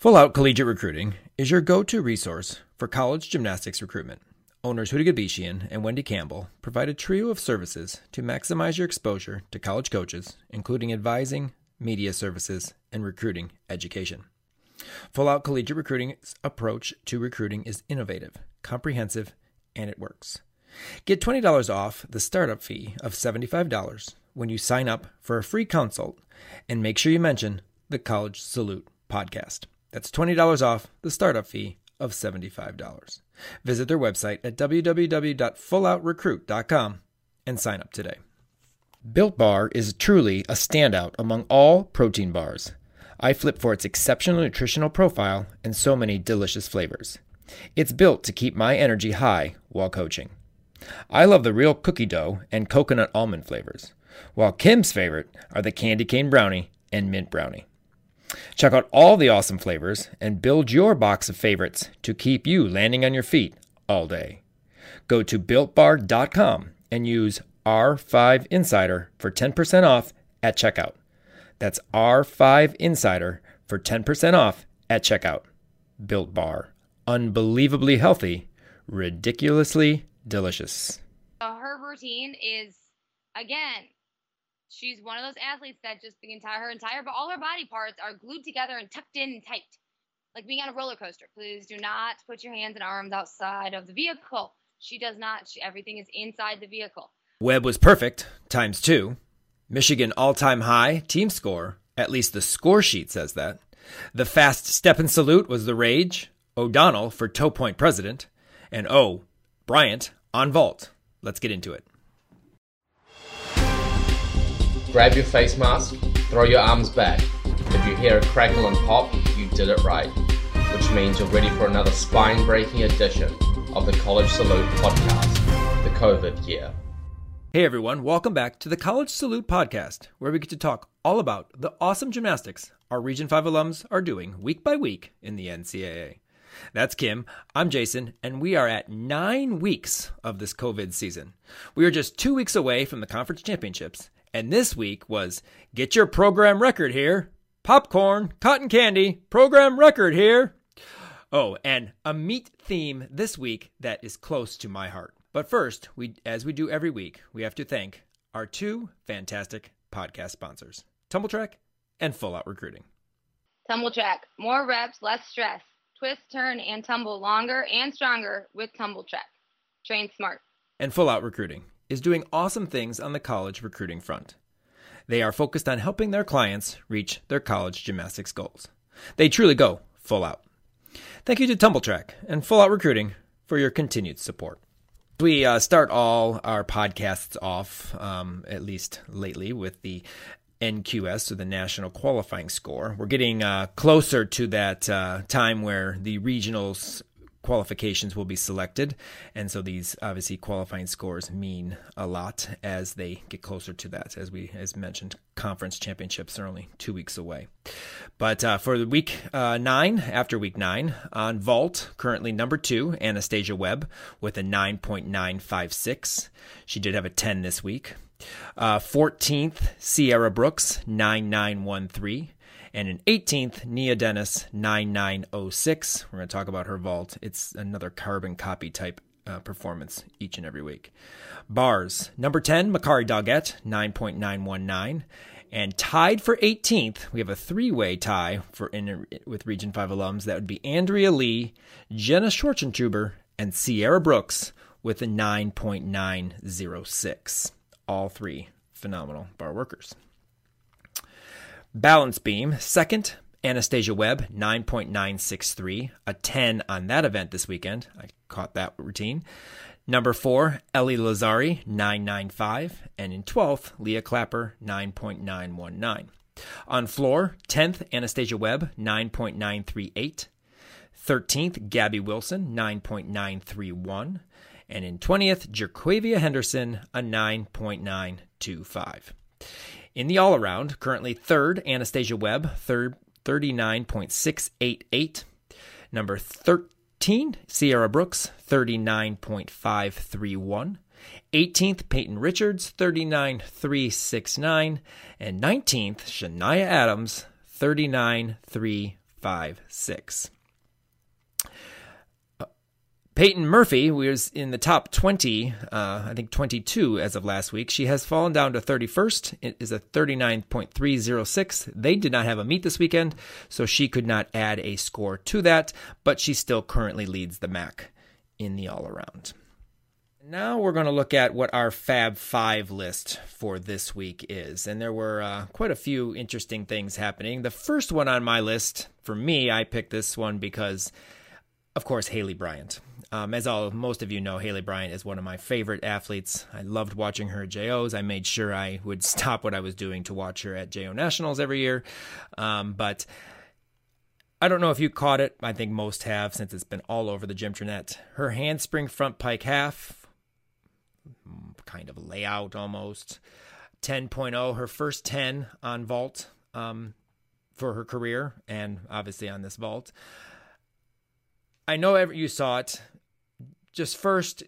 Full Out Collegiate Recruiting is your go to resource for college gymnastics recruitment. Owners Huda Gabishian and Wendy Campbell provide a trio of services to maximize your exposure to college coaches, including advising, media services, and recruiting education. Full Out Collegiate Recruiting's approach to recruiting is innovative, comprehensive, and it works. Get $20 off the startup fee of $75 when you sign up for a free consult and make sure you mention the College Salute podcast. That's $20 off the startup fee of $75. Visit their website at www.fulloutrecruit.com and sign up today. Built Bar is truly a standout among all protein bars. I flip for its exceptional nutritional profile and so many delicious flavors. It's built to keep my energy high while coaching. I love the real cookie dough and coconut almond flavors, while Kim's favorite are the candy cane brownie and mint brownie. Check out all the awesome flavors and build your box of favorites to keep you landing on your feet all day. Go to builtbar.com and use R5 Insider for 10% off at checkout. That's R5 Insider for 10% off at checkout. Built Bar. Unbelievably healthy, ridiculously delicious. Uh, her routine is, again, she's one of those athletes that just the entire her entire but all her body parts are glued together and tucked in and tight. Like being on a roller coaster please do not put your hands and arms outside of the vehicle. She does not she, everything is inside the vehicle. Webb was perfect times two. Michigan all-time high team score at least the score sheet says that. The fast step and salute was the rage o'donnell for toe point president and oh bryant on vault. Let's get into it Grab your face mask, throw your arms back. If you hear a crackle and pop, you did it right, which means you're ready for another spine breaking edition of the College Salute podcast, the COVID year. Hey everyone, welcome back to the College Salute podcast, where we get to talk all about the awesome gymnastics our Region 5 alums are doing week by week in the NCAA. That's Kim. I'm Jason, and we are at nine weeks of this COVID season. We are just two weeks away from the conference championships, and this week was Get Your Program Record Here. Popcorn, cotton candy, program record here. Oh, and a meat theme this week that is close to my heart. But first, we as we do every week, we have to thank our two fantastic podcast sponsors, Tumbletrack and Full Out Recruiting. Tumbletrack, more reps, less stress. Twist, turn, and tumble longer and stronger with Tumbletrack. Train smart. And Full Out Recruiting is doing awesome things on the college recruiting front. They are focused on helping their clients reach their college gymnastics goals. They truly go full out. Thank you to Tumbletrack and Full Out Recruiting for your continued support. We uh, start all our podcasts off, um, at least lately, with the NQS or the National Qualifying Score. We're getting uh, closer to that uh, time where the regionals qualifications will be selected. And so these obviously qualifying scores mean a lot as they get closer to that. As we, as mentioned, conference championships are only two weeks away. But uh, for the week uh, nine, after week nine, on vault, currently number two, Anastasia Webb with a 9.956. She did have a 10 this week. Uh, 14th, Sierra Brooks, 9913 and an 18th Nia Dennis 9906. We're going to talk about her vault. It's another carbon copy type uh, performance each and every week. Bars number 10 Makarri Doggette 9.919 and tied for 18th, we have a three-way tie for in, with Region 5 alums. That would be Andrea Lee, Jenna Schwarzentuber, and Sierra Brooks with a 9.906. All three phenomenal bar workers. Balance beam, second, Anastasia Webb, 9.963, a 10 on that event this weekend. I caught that routine. Number four, Ellie Lazzari, 995. And in 12th, Leah Clapper, 9.919. On floor, 10th, Anastasia Webb, 9.938. 13th, Gabby Wilson, 9.931. And in 20th, Jerquavia Henderson, a 9.925. In the all around, currently third, Anastasia Webb, third, 39.688. Number 13, Sierra Brooks, 39.531. 18th, Peyton Richards, 39.369. And 19th, Shania Adams, 39.3 356. Peyton Murphy was in the top 20, uh, I think 22 as of last week. She has fallen down to 31st. It is a 39.306. They did not have a meet this weekend, so she could not add a score to that, but she still currently leads the MAC in the all around. Now we're going to look at what our Fab Five list for this week is. And there were uh, quite a few interesting things happening. The first one on my list, for me, I picked this one because, of course, Haleigh Bryant. Um, as all most of you know, Haleigh Bryant is one of my favorite athletes. I loved watching her at JOs. I made sure I would stop what I was doing to watch her at JO Nationals every year. Um, but I don't know if you caught it. I think most have since it's been all over the Gymternet. Her handspring front pike half, kind of layout almost. 10.0, her first 10 on vault um, for her career, and obviously on this vault. I know you saw it just first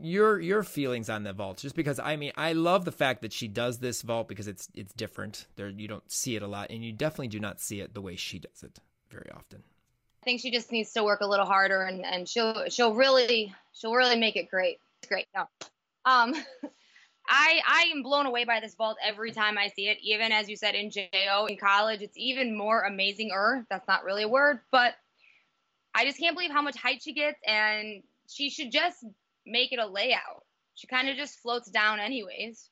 your your feelings on the vault just because i mean i love the fact that she does this vault because it's it's different there you don't see it a lot and you definitely do not see it the way she does it very often i think she just needs to work a little harder and and she'll she'll really she'll really make it great it's great no um I I am blown away by this vault every time I see it. Even as you said in JO in college, it's even more amazing. Er, that's not really a word, but I just can't believe how much height she gets, and she should just make it a layout. She kind of just floats down anyways.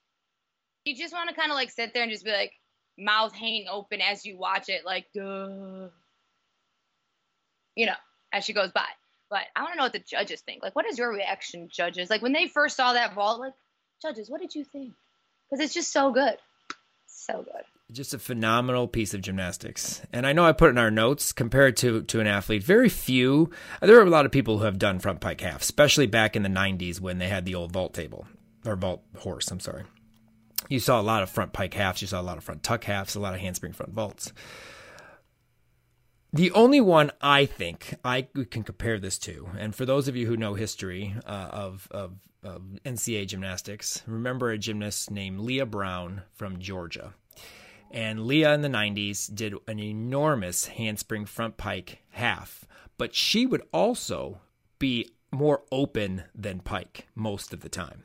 You just want to kind of like sit there and just be like mouth hanging open as you watch it, like duh, you know, as she goes by. But I want to know what the judges think. Like, what is your reaction, judges? Like when they first saw that vault, like, judges, what did you think? Because it's just so good, so good just a phenomenal piece of gymnastics. And I know I put in our notes compared to to an athlete, very few. There are a lot of people who have done front pike half, especially back in the 90s when they had the old vault table or vault horse, I'm sorry. You saw a lot of front pike halves, you saw a lot of front tuck halves, a lot of handspring front vaults. The only one I think I can compare this to, and for those of you who know history uh, of, of, of NCAA gymnastics, remember a gymnast named Leah Brown from Georgia. And Leah in the 90s did an enormous handspring front pike half, but she would also be more open than pike most of the time.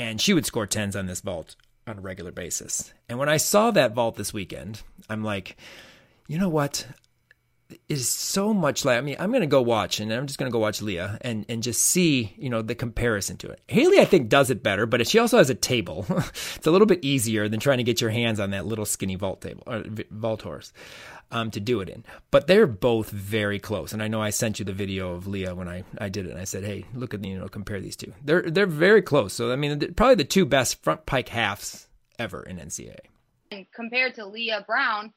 And she would score 10s on this vault on a regular basis. And when I saw that vault this weekend, I'm like, you know what? Is so much like I mean I'm to go watch and I'm just to go watch Leah and and just see you know the comparison to it. Haleigh I think does it better, but she also has a table. it's a little bit easier than trying to get your hands on that little skinny vault table or vault horse um, to do it in. But they're both very close, and I know I sent you the video of Leah when I I did it. and I said, hey, look at you know compare these two. They're they're very close. So I mean probably the two best front pike halves ever in NCAA. And compared to Leah Brown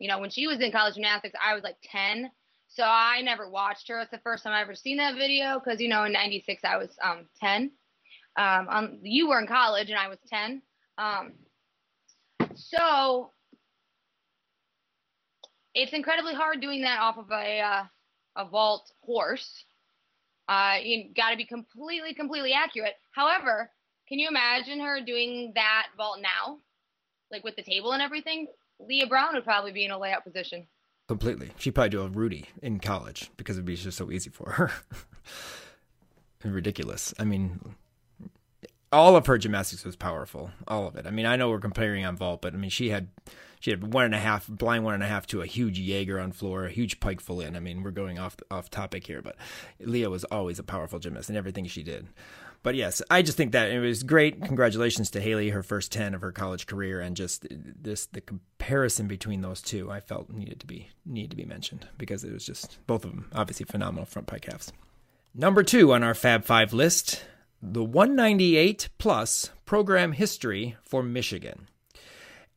you know, when she was in college gymnastics, I was like 10. So I never watched her. It's the first time I ever seen that video because, you know, in 96, I was um, 10. Um, um, you were in college and I was 10. Um, so it's incredibly hard doing that off of a, uh, a vault horse. Uh, you got to be completely, completely accurate. However, can you imagine her doing that vault now? Like with the table and everything? Leah Brown would probably be in a layout position. Completely. She'd probably do a Rudy in college because it'd be just so easy for her. Ridiculous. I mean, all of her gymnastics was powerful. All of it. I mean, I know we're comparing on vault, but I mean, she had she had one and a half blind one and a half to a huge Jaeger on floor, a huge pike full in. I mean, we're going off off topic here, but Leah was always a powerful gymnast in everything she did. But yes, I just think that it was great. Congratulations to Haleigh, her first 10 of her college career and just this the comparison between those two I felt needed to be needed to be mentioned because it was just both of them obviously phenomenal front pike halves. Number 2 on our Fab 5 list, the 198 plus program history for Michigan.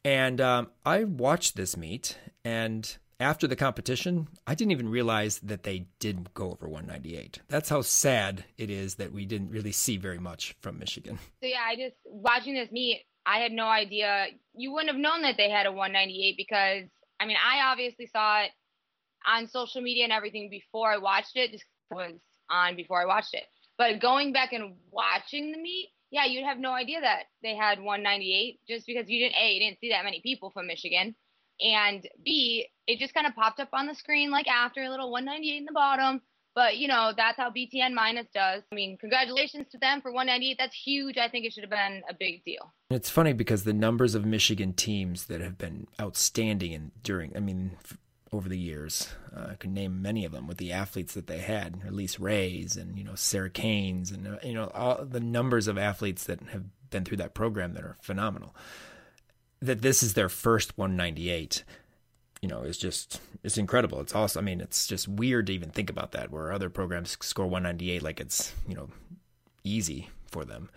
And um, I watched this meet and after the competition, I didn't even realize that they did go over 198. That's how sad it is that we didn't really see very much from Michigan. So yeah, I just watching this meet, I had no idea. You wouldn't have known that they had a 198 because I mean, I obviously saw it on social media and everything before I watched it. Just was on before I watched it. But going back and watching the meet, yeah, you'd have no idea that they had 198 just because you didn't a you didn't see that many people from Michigan. And B, it just kind of popped up on the screen like after a little 198 in the bottom. But you know, that's how BTN minus does. I mean, congratulations to them for 198. That's huge. I think it should have been a big deal. It's funny because the numbers of Michigan teams that have been outstanding and during, I mean, over the years, uh, I could name many of them with the athletes that they had, Elise Rays and you know Sarah Canes and uh, you know all the numbers of athletes that have been through that program that are phenomenal. That this is their first 198 you know, is just it's incredible. It's also, I mean, it's just weird to even think about that. Where other programs score 198 like it's you know easy for them,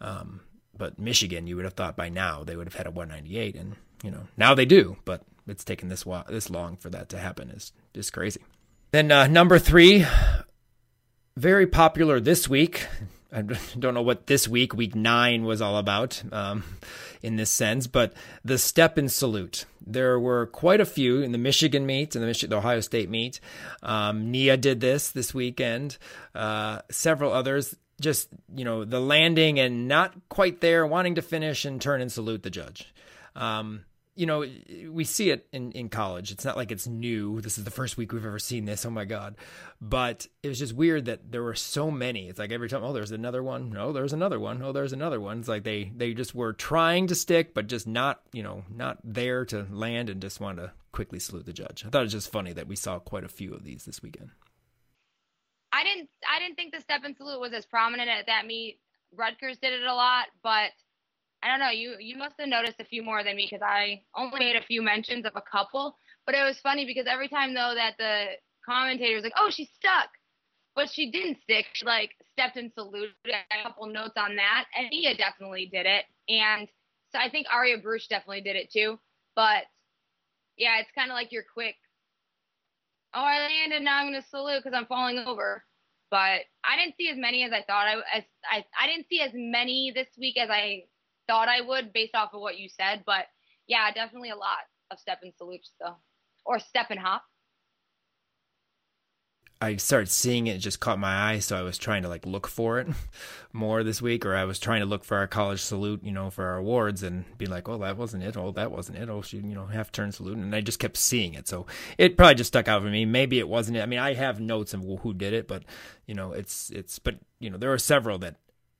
um, but Michigan, you would have thought by now they would have had a 198, and you know now they do, but it's taken this while, this long for that to happen is just crazy. Then uh, number three, very popular this week. I don't know what this week, week nine, was all about um, in this sense, but the step and salute. There were quite a few in the Michigan meet and the, Mich- the Ohio State meet. Um, Nia did this this weekend. Uh, several others. Just you know the landing and not quite there, wanting to finish and turn and salute the judge. Um, you know, we see it in, in college. It's not like it's new. This is the first week we've ever seen this. Oh my God. But it was just weird that there were so many. It's like every time, oh, there's another one. No, there's another one. Oh, there's another one. It's like they, they just were trying to stick, but just not, you know, not there to land and just wanted to quickly salute the judge. I thought it was just funny that we saw quite a few of these this weekend. I didn't, I didn't think the step and salute was as prominent at that meet. Rutgers did it a lot, but I don't know. You you must have noticed a few more than me because I only made a few mentions of a couple. But it was funny because every time though that the commentator was like, "Oh, she's stuck," but she didn't stick. She like stepped and saluted. a couple notes on that, and Nia definitely did it, and so I think Aria Bruce definitely did it too. But yeah, it's kind of like your quick. Oh, I landed. Now I'm gonna salute because I'm falling over. But I didn't see as many as I thought. I as I I didn't see as many this week as I thought I would based off of what you said. But yeah, definitely a lot of step and salutes though, or step and hop. I started seeing it, it just caught my eye, so I was trying to like look for it more this week, or I was trying to look for our college salute, you know, for our awards, and be like, "Oh, that wasn't it. Oh, that wasn't it. Oh, she, you know, half turn salute," and I just kept seeing it, so it probably just stuck out for me. Maybe it wasn't it. I mean, I have notes of who did it, but you know, it's it's, but you know, there are several that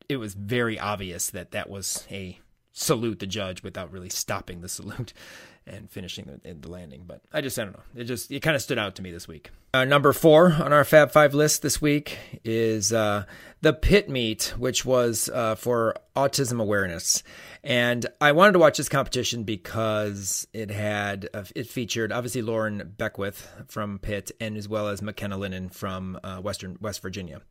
it was very obvious that that was a salute the judge without really stopping the salute and finishing the, the landing. But I just I don't know. It just it kind of stood out to me this week. Uh, number four on our Fab Five list this week is uh, the Pit Meet, which was uh, for autism awareness. And I wanted to watch this competition because it had uh, it featured obviously Lauren Beckwith from Pitt and as well as McKenna Lennon from uh, Western West Virginia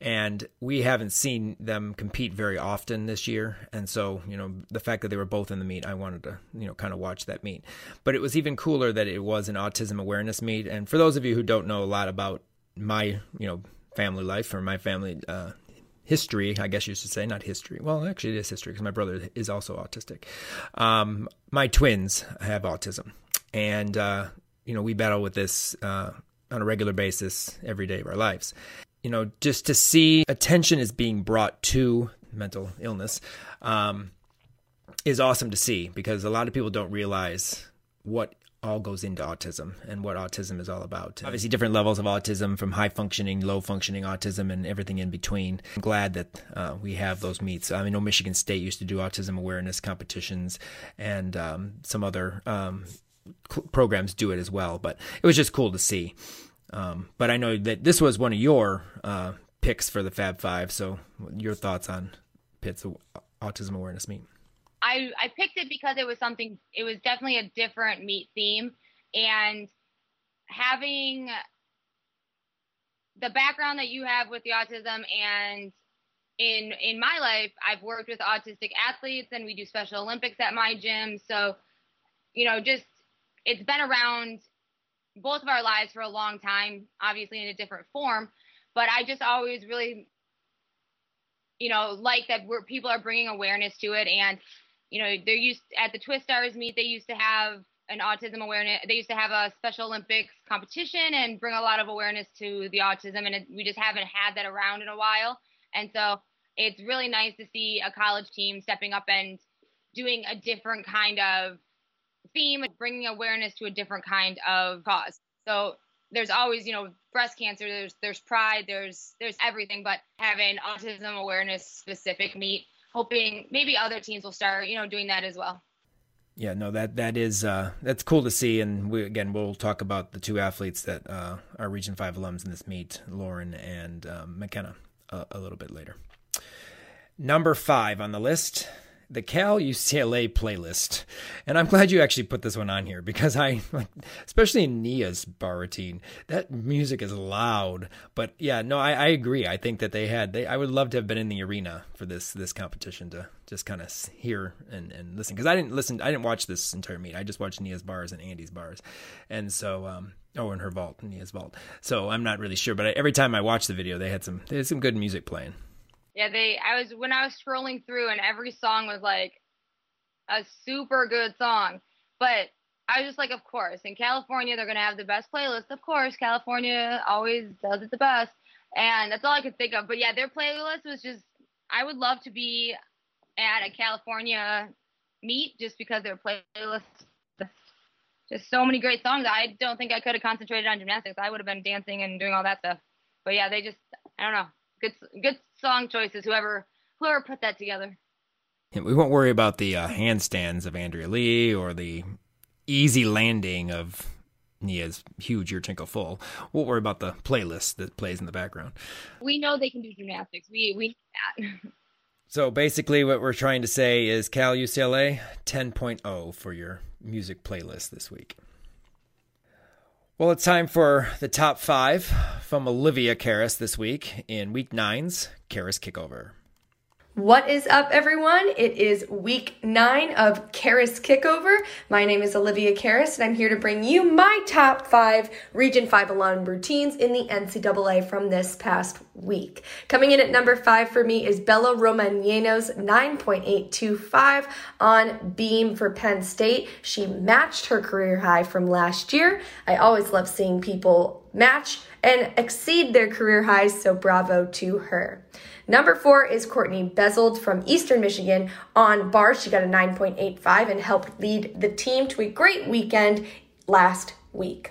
and we haven't seen them compete very often this year. And so you know the fact that they were both in the meet i wanted to you know kind of watch that meet. But it was even cooler that it was an autism awareness meet. And for those of you who don't know a lot about my you know family life or my family uh, history, I guess you should say, not history. Well, actually, it is history because my brother is also autistic. Um, my twins have autism, and uh, you know we battle with this uh, on a regular basis every day of our lives you know, just to see attention is being brought to mental illness um, is awesome to see because a lot of people don't realize what all goes into autism and what autism is all about. Obviously, different levels of autism from high functioning, low functioning autism, and everything in between. I'm glad that uh, we have those meets. I know Michigan State used to do autism awareness competitions, and um, some other um, programs do it as well. But it was just cool to see. Um, but I know that this was one of your uh, picks for the Fab Five. So, your thoughts on Pitt's autism awareness meet? I I picked it because it was something. It was definitely a different meet theme, and having the background that you have with the autism and in in my life i've worked with autistic athletes and we do special olympics at my gym so you know just it's been around both of our lives for a long time, obviously in a different form. But I just always really, you know, like that where people are bringing awareness to it. And, you know, they're used at the Twistars meet, they used to have an autism awareness. They used to have a Special Olympics competition and bring a lot of awareness to the autism. And it, we just haven't had that around in a while. And so it's really nice to see a college team stepping up and doing a different kind of theme bringing awareness to a different kind of cause. So there's always, you know, breast cancer, there's there's pride, there's there's everything, but having autism awareness specific meet, hoping maybe other teams will start, you know, doing that as well. Yeah, no, that that is uh, that's cool to see, and we, again, we'll talk about the two athletes that uh, are Region Five alums in this meet, Lauren and um, McKenna, uh, a little bit later. Number five on the list, the Cal UCLA playlist. And I'm glad you actually put this one on here because I, especially in Nia's bar routine, that music is loud. But yeah, no, I, I agree. I think that they had, they, I would love to have been in the arena for this, this competition to just kind of hear and, and listen. Cause I didn't listen, I didn't watch this entire meet. I just watched Nia's bars and Andy's bars. And so, um, oh, in her vault, Nia's vault. So I'm not really sure, but I, every time I watched the video, they had some, they had some good music playing. Yeah, they. I was when I was scrolling through, and every song was like a super good song. But I was just like, of course, in California they're gonna have the best playlist. Of course, California always does it the best, and that's all I could think of. But yeah, their playlist was just. I would love to be at a California meet just because their playlist. Just so many great songs. I don't think I could have concentrated on gymnastics. I would have been dancing and doing all that stuff. But yeah, they just. I don't know. Good, good song choices. Whoever whoever put that together. We won't worry about the uh, handstands of Andrea Lee or the easy landing of Nia's huge ear Tinkle Full. We'll worry about the playlist that plays in the background. We know they can do gymnastics. We we know that. so basically, what we're trying to say is Cal UCLA 10.0 for your music playlist this week. Well, it's time for the top five from Olivia Karas this week in week nine's Karas Kickover. What is up, everyone? It is week nine of Karas Kickover. My name is Olivia Karas, and I'm here to bring you my top five Region 5 alum routines in the NCAA from this past week. Coming in at number five for me is Bella Romagnano's 9.825 on beam for Penn State. She matched her career high from last year. I always love seeing people match and exceed their career highs, so bravo to her. Number four is Courtney Bezold from Eastern Michigan. On bars, she got a 9.85 and helped lead the team to a great weekend last week.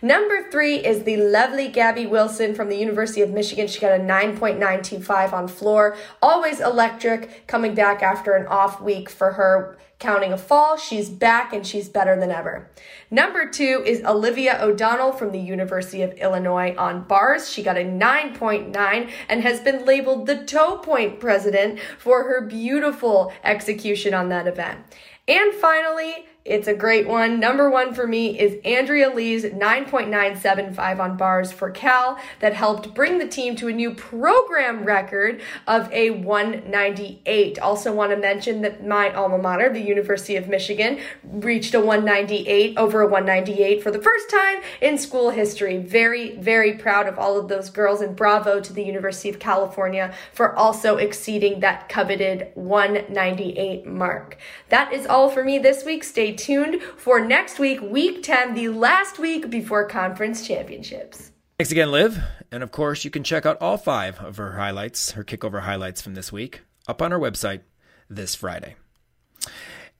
Number three is the lovely Gabby Wilson from the University of Michigan. She got a 9.925 on floor. Always electric, coming back after an off week for her counting a fall. She's back and she's better than ever. Number two is Olivia O'Donnell from the University of Illinois on bars. She got a 9.9 and has been labeled the toe point president for her beautiful execution on that event. And finally, it's a great one. Number one for me is Andrea Lee's 9.975 on bars for Cal that helped bring the team to a new program record of a 198. Also, want to mention that my alma mater, the University of Michigan, reached a 198 over a 198 for the first time in school history. Very, very proud of all of those girls, and bravo to the University of California for also exceeding that coveted 198 mark. That is all for me this week. Stay tuned for next week, week 10, the last week before conference championships. Thanks again, Liv. And of course, you can check out all five of her highlights, her kickover highlights from this week, up on our website this Friday.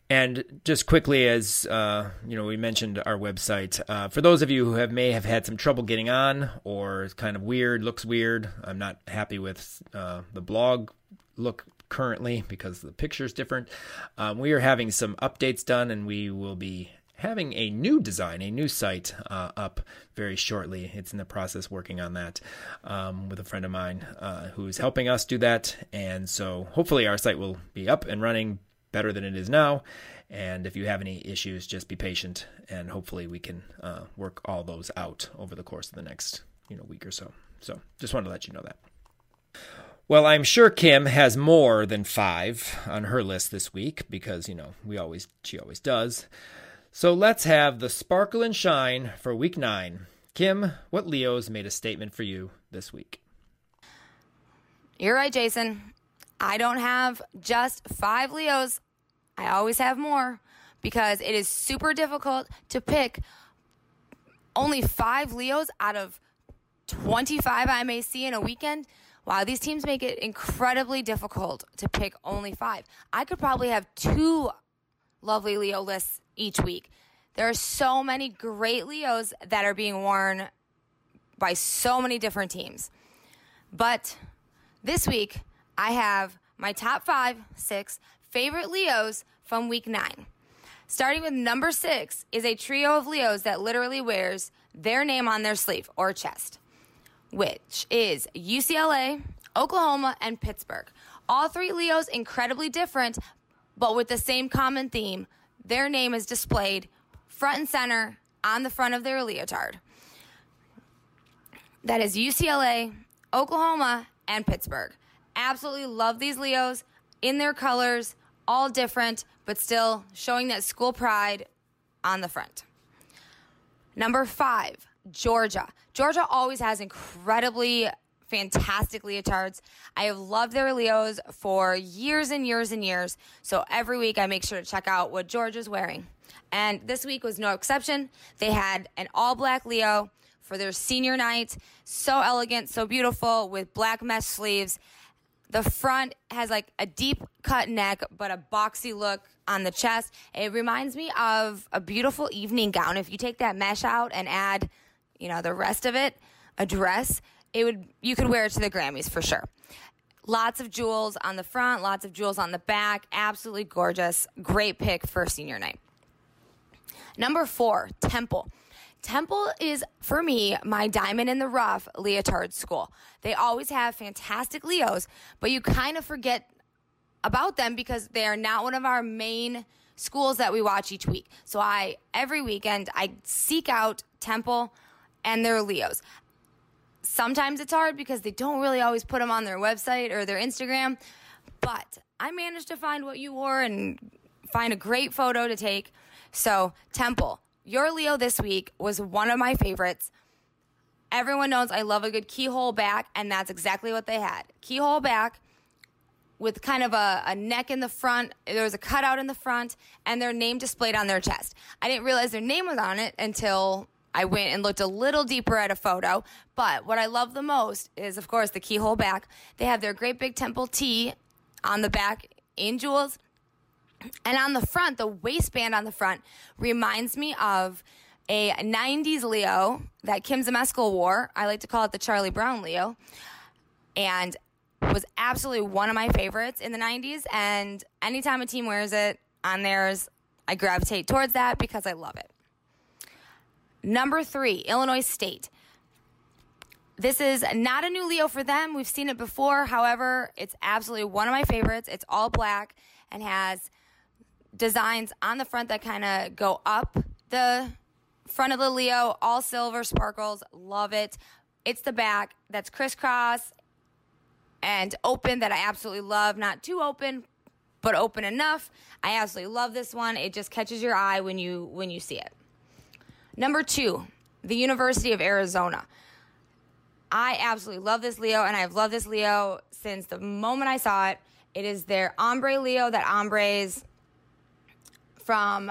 And just quickly, as uh, you know, we mentioned our website. Uh, for those of you who have may have had some trouble getting on, or it's kind of weird, looks weird. I'm not happy with uh, the blog look currently because the picture is different. Um, we are having some updates done, and we will be having a new design, a new site uh, up very shortly. It's in the process working on that um, with a friend of mine uh, who's helping us do that. And so hopefully our site will be up and running better than it is now. And if you have any issues, just be patient, and hopefully we can uh, work all those out over the course of the next you know week or so. So just wanted to let you know that. Well, I'm sure Kim has more than five on her list this week because, you know, we always she always does. So let's have the sparkle and shine for week nine. Kim, what Leos made a statement for you this week? You're right, Jason. I don't have just five Leos. I always have more because it is super difficult to pick only five Leos out of 25 I may see in a weekend. Wow, these teams make it incredibly difficult to pick only five. I could probably have two lovely Leo lists each week. There are so many great Leos that are being worn by so many different teams. But this week, I have my top five, six favorite Leos from week nine. Starting with number six is a trio of Leos that literally wears their name on their sleeve or chest, which is UCLA, Oklahoma, and Pittsburgh. All three Leos incredibly different, but with the same common theme. Their name is displayed front and center on the front of their leotard. That is UCLA, Oklahoma, and Pittsburgh. Absolutely love these Leos in their colors, all different, but still showing that school pride on the front. Number five, Georgia. Georgia always has incredibly fantastic leotards. I have loved their Leos for years and years and years. So every week I make sure to check out what Georgia's wearing. And this week was no exception. They had an all black Leo for their senior night. So elegant, so beautiful with black mesh sleeves. The front has like a deep cut neck, but a boxy look on the chest. It reminds me of a beautiful evening gown. If you take that mesh out and add, you know, the rest of it, a dress, it would you could wear it to the Grammys for sure. Lots of jewels on the front, lots of jewels on the back. Absolutely gorgeous. Great pick for senior night. Number four, Temple. Temple is, for me, my diamond in the rough leotard school. They always have fantastic Leos, but you kind of forget about them because they are not one of our main schools that we watch each week. So I, every weekend, I seek out Temple and they're Leos. Sometimes it's hard because they don't really always put them on their website or their Instagram, but I managed to find what you wore and find a great photo to take. So, Temple, your Leo this week was one of my favorites. Everyone knows I love a good keyhole back, and that's exactly what they had. Keyhole back with kind of a, a neck in the front. There was a cutout in the front, and their name displayed on their chest. I didn't realize their name was on it until I went and looked a little deeper at a photo. But what I love the most is, of course, the keyhole back. They have their great big temple T on the back in jewels. And on the front, the waistband on the front reminds me of a 90s Leo that Kim Zmeskal wore. I like to call it the Charlie Brown Leo. And was absolutely one of my favorites in the 90s. And anytime a team wears it on theirs, I gravitate towards that because I love it. Number three, Illinois State. This is not a new Leo for them. We've seen it before. However, it's absolutely one of my favorites. It's all black and has designs on the front that kind of go up the front of the Leo, all silver sparkles. Love it. It's the back that's crisscross and open that I absolutely love. Not too open, but open enough. I absolutely love this one. It just catches your eye when you when you see it. Number 2, the University of Arizona. I absolutely love this Leo and I've loved this Leo since the moment I saw it. It is their ombre Leo that ombres from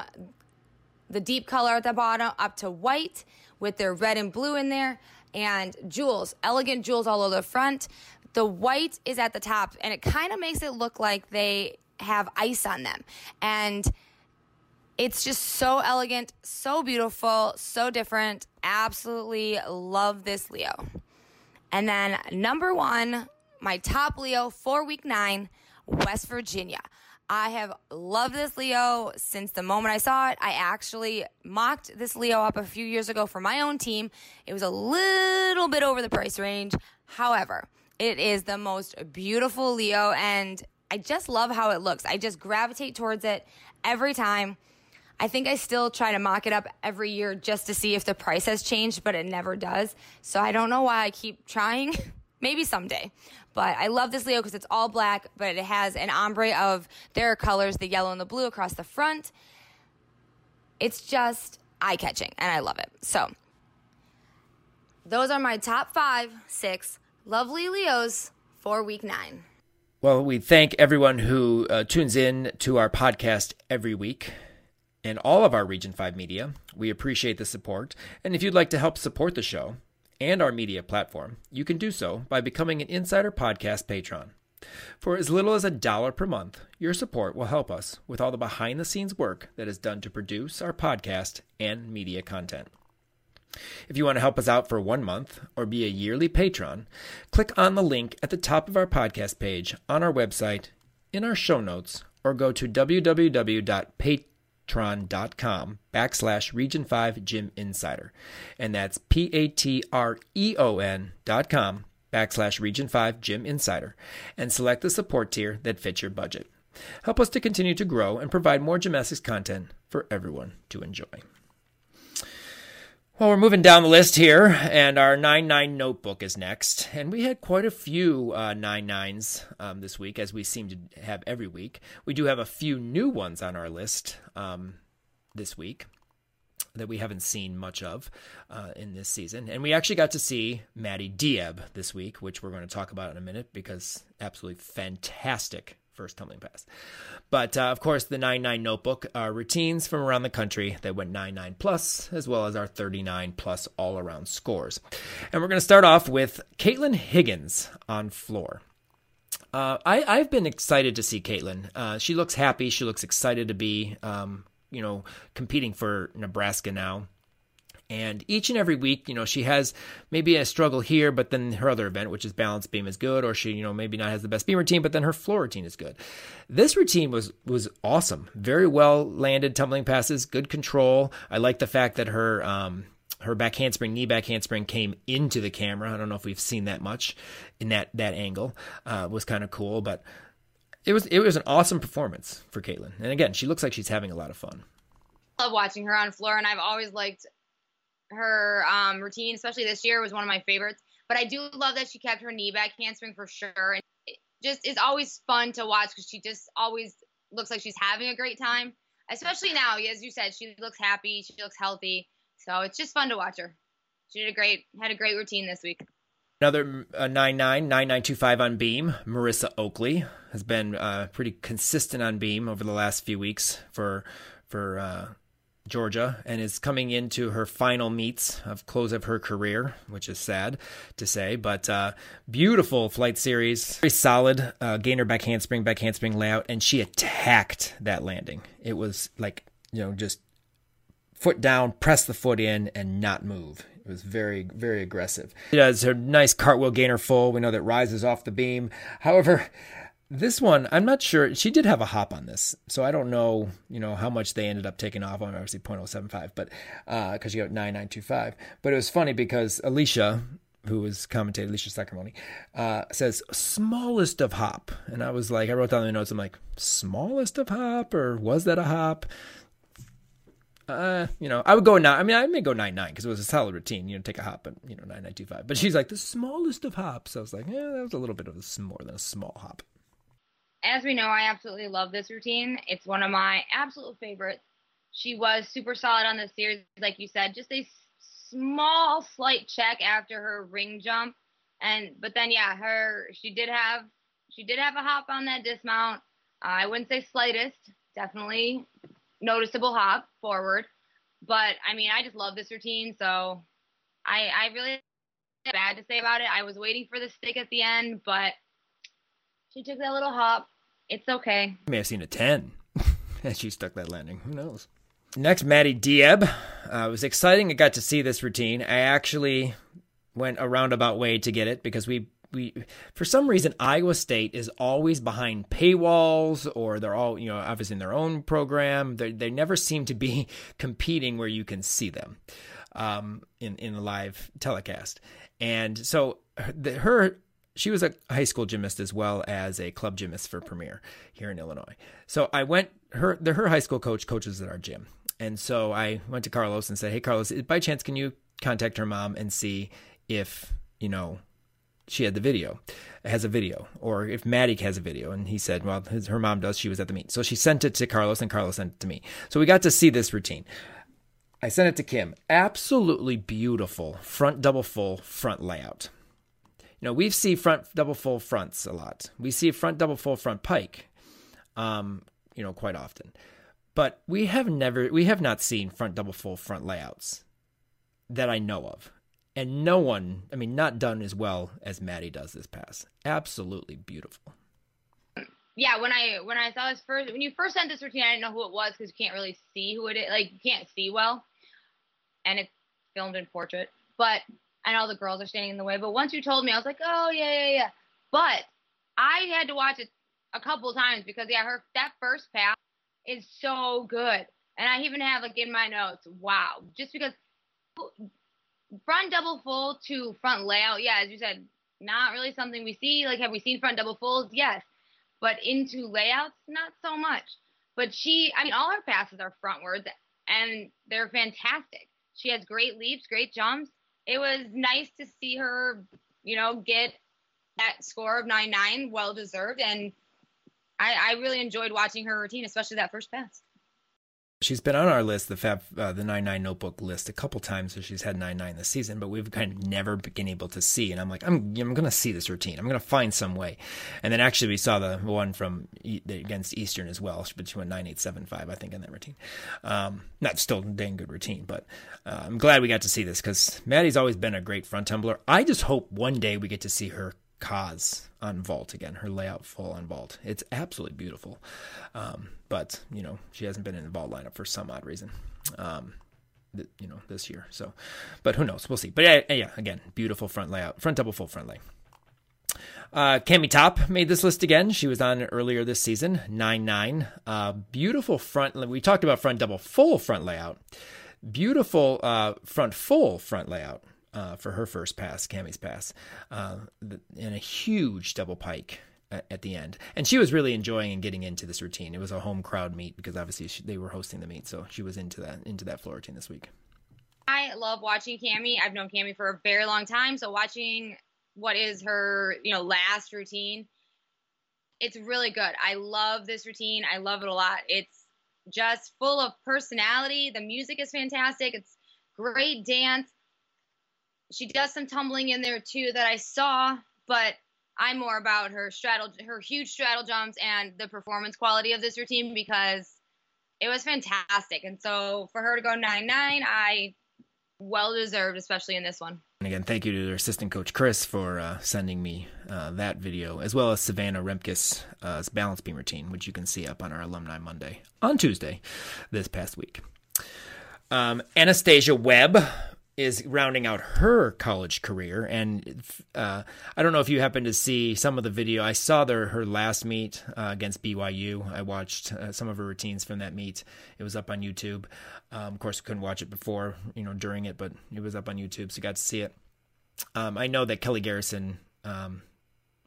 the deep color at the bottom up to white with their red and blue in there and jewels, elegant jewels all over the front. The white is at the top and it kind of makes it look like they have ice on them. And it's just so elegant, so beautiful, so different. Absolutely love this Leo. And then number one, my top Leo for week nine, West Virginia. I have loved this Leo since the moment I saw it. I actually mocked this Leo up a few years ago for my own team. It was a little bit over the price range. However, it is the most beautiful Leo and I just love how it looks. I just gravitate towards it every time. I think I still try to mock it up every year just to see if the price has changed, but it never does. So I don't know why I keep trying. Maybe someday. But I love this Leo because it's all black, but it has an ombre of their colors, the yellow and the blue across the front. It's just eye catching, and I love it. So, those are my top five, six lovely Leos for week nine. Well, we thank everyone who uh, tunes in to our podcast every week and all of our Region 5 media. We appreciate the support. And if you'd like to help support the show, and our media platform, you can do so by becoming an Insider Podcast patron. For as little as a dollar per month, your support will help us with all the behind the scenes work that is done to produce our podcast and media content. If you want to help us out for one month or be a yearly patron, click on the link at the top of our podcast page on our website, in our show notes, or go to www.patreon.com backslash region 5 gym insider. And that's P-A-T-R-E-O-N dot com backslash region 5 gym insider and select the support tier that fits your budget. Help us to continue to grow and provide more gymnastics content for everyone to enjoy. Well, we're moving down the list here, and our 9 9 notebook is next. And we had quite a few uh, 9 9s um, this week, as we seem to have every week. We do have a few new ones on our list um, this week that we haven't seen much of uh, in this season. And we actually got to see Maddie Diab this week, which we're going to talk about in a minute because absolutely fantastic first tumbling pass. But uh, of course, the 9 9 notebook are routines from around the country that went 9 9 plus, as well as our 39 plus all around scores. And we're going to start off with Caitlin Higgins on floor. Uh, I, have been excited to see Caitlin. Uh, she looks happy. She looks excited to be, um, you know, competing for Nebraska now. And each and every week, you know, she has maybe a struggle here, but then her other event, which is balance beam, is good, or she, you know, maybe not has the best beam routine, but then her floor routine is good. This routine was was awesome. Very well landed tumbling passes, good control. I like the fact that her um, her back handspring, knee back handspring came into the camera. I don't know if we've seen that much in that that angle. Uh, was kind of cool, but it was it was an awesome performance for Caitlin. And again, she looks like she's having a lot of fun. love watching her on floor, and I've always liked her um, routine, especially this year, was one of my favorites. But I do love that she kept her knee back handspring for sure. And it just is always fun to watch because she just always looks like she's having a great time. Especially now, as you said, she looks happy, she looks healthy. So it's just fun to watch her. She did a great, had a great routine this week. Another uh, 9 9, on beam. Marissa Oakley has been uh, pretty consistent on beam over the last few weeks for for uh, Georgia and is coming into her final meets of close of her career, which is sad to say, but uh, beautiful flight series, very solid uh, gainer back handspring, back handspring layout, and she attacked that landing. It was like you know just foot down, press the foot in, and not move. It was very, very aggressive. She does her nice cartwheel gainer full. We know that rises off the beam. However, this one, I'm not sure. She did have a hop on this, so I don't know, you know, how much they ended up taking off on. Obviously, 0.075, but because uh, she got 9925. But it was funny because Alicia, who was commentating, Alicia Sacramone, uh, says smallest of hop, and I was like, I wrote down the notes. I'm like, smallest of hop, or was that a hop? Uh, you know, I would go nine. I mean, I may go nine nine because it was a solid routine. You know, take a hop, but you know, nine nine two five. But she's like the smallest of hops. I was like, yeah, that was a little bit of a more than a small hop as we know, I absolutely love this routine. It's one of my absolute favorites. She was super solid on the series, like you said, just a small slight check after her ring jump. And but then yeah, her she did have she did have a hop on that dismount. Uh, I wouldn't say slightest, definitely noticeable hop forward. But I mean, I just love this routine, so I I really bad to say about it. I was waiting for the stick at the end, but she took that little hop it's okay. I may have seen a 10 and she stuck that landing. Who knows? Next, Maddie Diab. Uh, it was exciting. I got to see this routine. I actually went a roundabout way to get it because we we for some reason Iowa State is always behind paywalls or they're all you know obviously in their own program. They they never seem to be competing where you can see them um, in in a live telecast. And so the, her she was a high school gymnast as well as a club gymnast for Premier here in Illinois. So I went her the, her high school coach coaches at our gym. And so I went to Carlos and said, "Hey Carlos, by chance can you contact her mom and see if, you know, she had the video, has a video, or if Maddie has a video. And he said, well, his, her mom does. She was at the meet. So she sent it to Carlos and Carlos sent it to me. So we got to see this routine. I sent it to Kim. Absolutely beautiful front double full front layout. You know, we see front double full fronts a lot. We see front double full front pike, um, you know, quite often. But we have never, we have not seen front double full front layouts that I know of. And no one, I mean, not done as well as Maddie does this pass. Absolutely beautiful. yeah, when I when I saw this first, when you first sent this routine, I didn't know who it was because you can't really see who it is. Like you can't see well, and it's filmed in portrait. But and all the girls are standing in the way. But once you told me, I was like, oh yeah, yeah, yeah. But I had to watch it a couple times because yeah, her that first pass is so good, and I even have like in my notes, wow, just because front double full to front layout, yeah, as you said, not really something we see. Like, have we seen front double fulls? Yes, but into layouts, not so much. But she, I mean, all her passes are frontwards, and they're fantastic. She has great leaps, great jumps. It was nice to see her, you know, get that score of 9 9, well deserved. And I, I really enjoyed watching her routine, especially that first pass. She's been on our list, the Fab, uh, the nine nine notebook list, a couple times. So she's had nine nine this season, but we've kind of never been able to see. And I'm like, I'm I'm gonna see this routine. I'm gonna find some way. And then actually, we saw the one from against Eastern as well, but she went nine eight seven five, I think, in that routine. Um, not still a dang good routine, but uh, I'm glad we got to see this because Maddie's always been a great front tumbler. I just hope one day we get to see her Kaz on vault again, her layout full on vault. It's absolutely beautiful. Um, but, you know, she hasn't been in the vault lineup for some odd reason. Um, th- you know, this year. So, but who knows? We'll see. But yeah, yeah again, beautiful front layout, front double full front lay. Uh, Cami Top made this list again. She was on earlier this season, 9 9. Uh, beautiful front. We talked about front double full front layout. Beautiful uh, front full front layout uh, for her first pass, Cami's pass, uh, and a huge double pike at, the end. And she was really enjoying and getting into this routine. It was a home crowd meet because obviously she, they were hosting the meet, so she was into that into that floor routine this week. I love watching Cami. I've known Cami for a very long time, so watching what is her you know last routine, it's really good. I love this routine. I love it a lot. It's just full of personality. The music is fantastic. It's great dance she does some tumbling in there too that I saw, but I'm more about her straddle, her huge straddle jumps and the performance quality of this routine because it was fantastic. And so for her to go nine nine, I well deserved, especially in this one. And again, thank you to their assistant coach Chris for uh, sending me uh, that video, as well as Savannah Remkes' uh, balance beam routine, which you can see up on our Alumni Monday on Tuesday this past week. Um, Anastasia Webb is rounding out her college career. And uh, I don't know if you happen to see some of the video. I saw their her last meet uh, against BYU. I watched uh, some of her routines from that meet. It was up on YouTube. Um, of course, couldn't watch it before, you know, during it, but it was up on YouTube, so got to see it. Um, I know that Kelly Garrison um,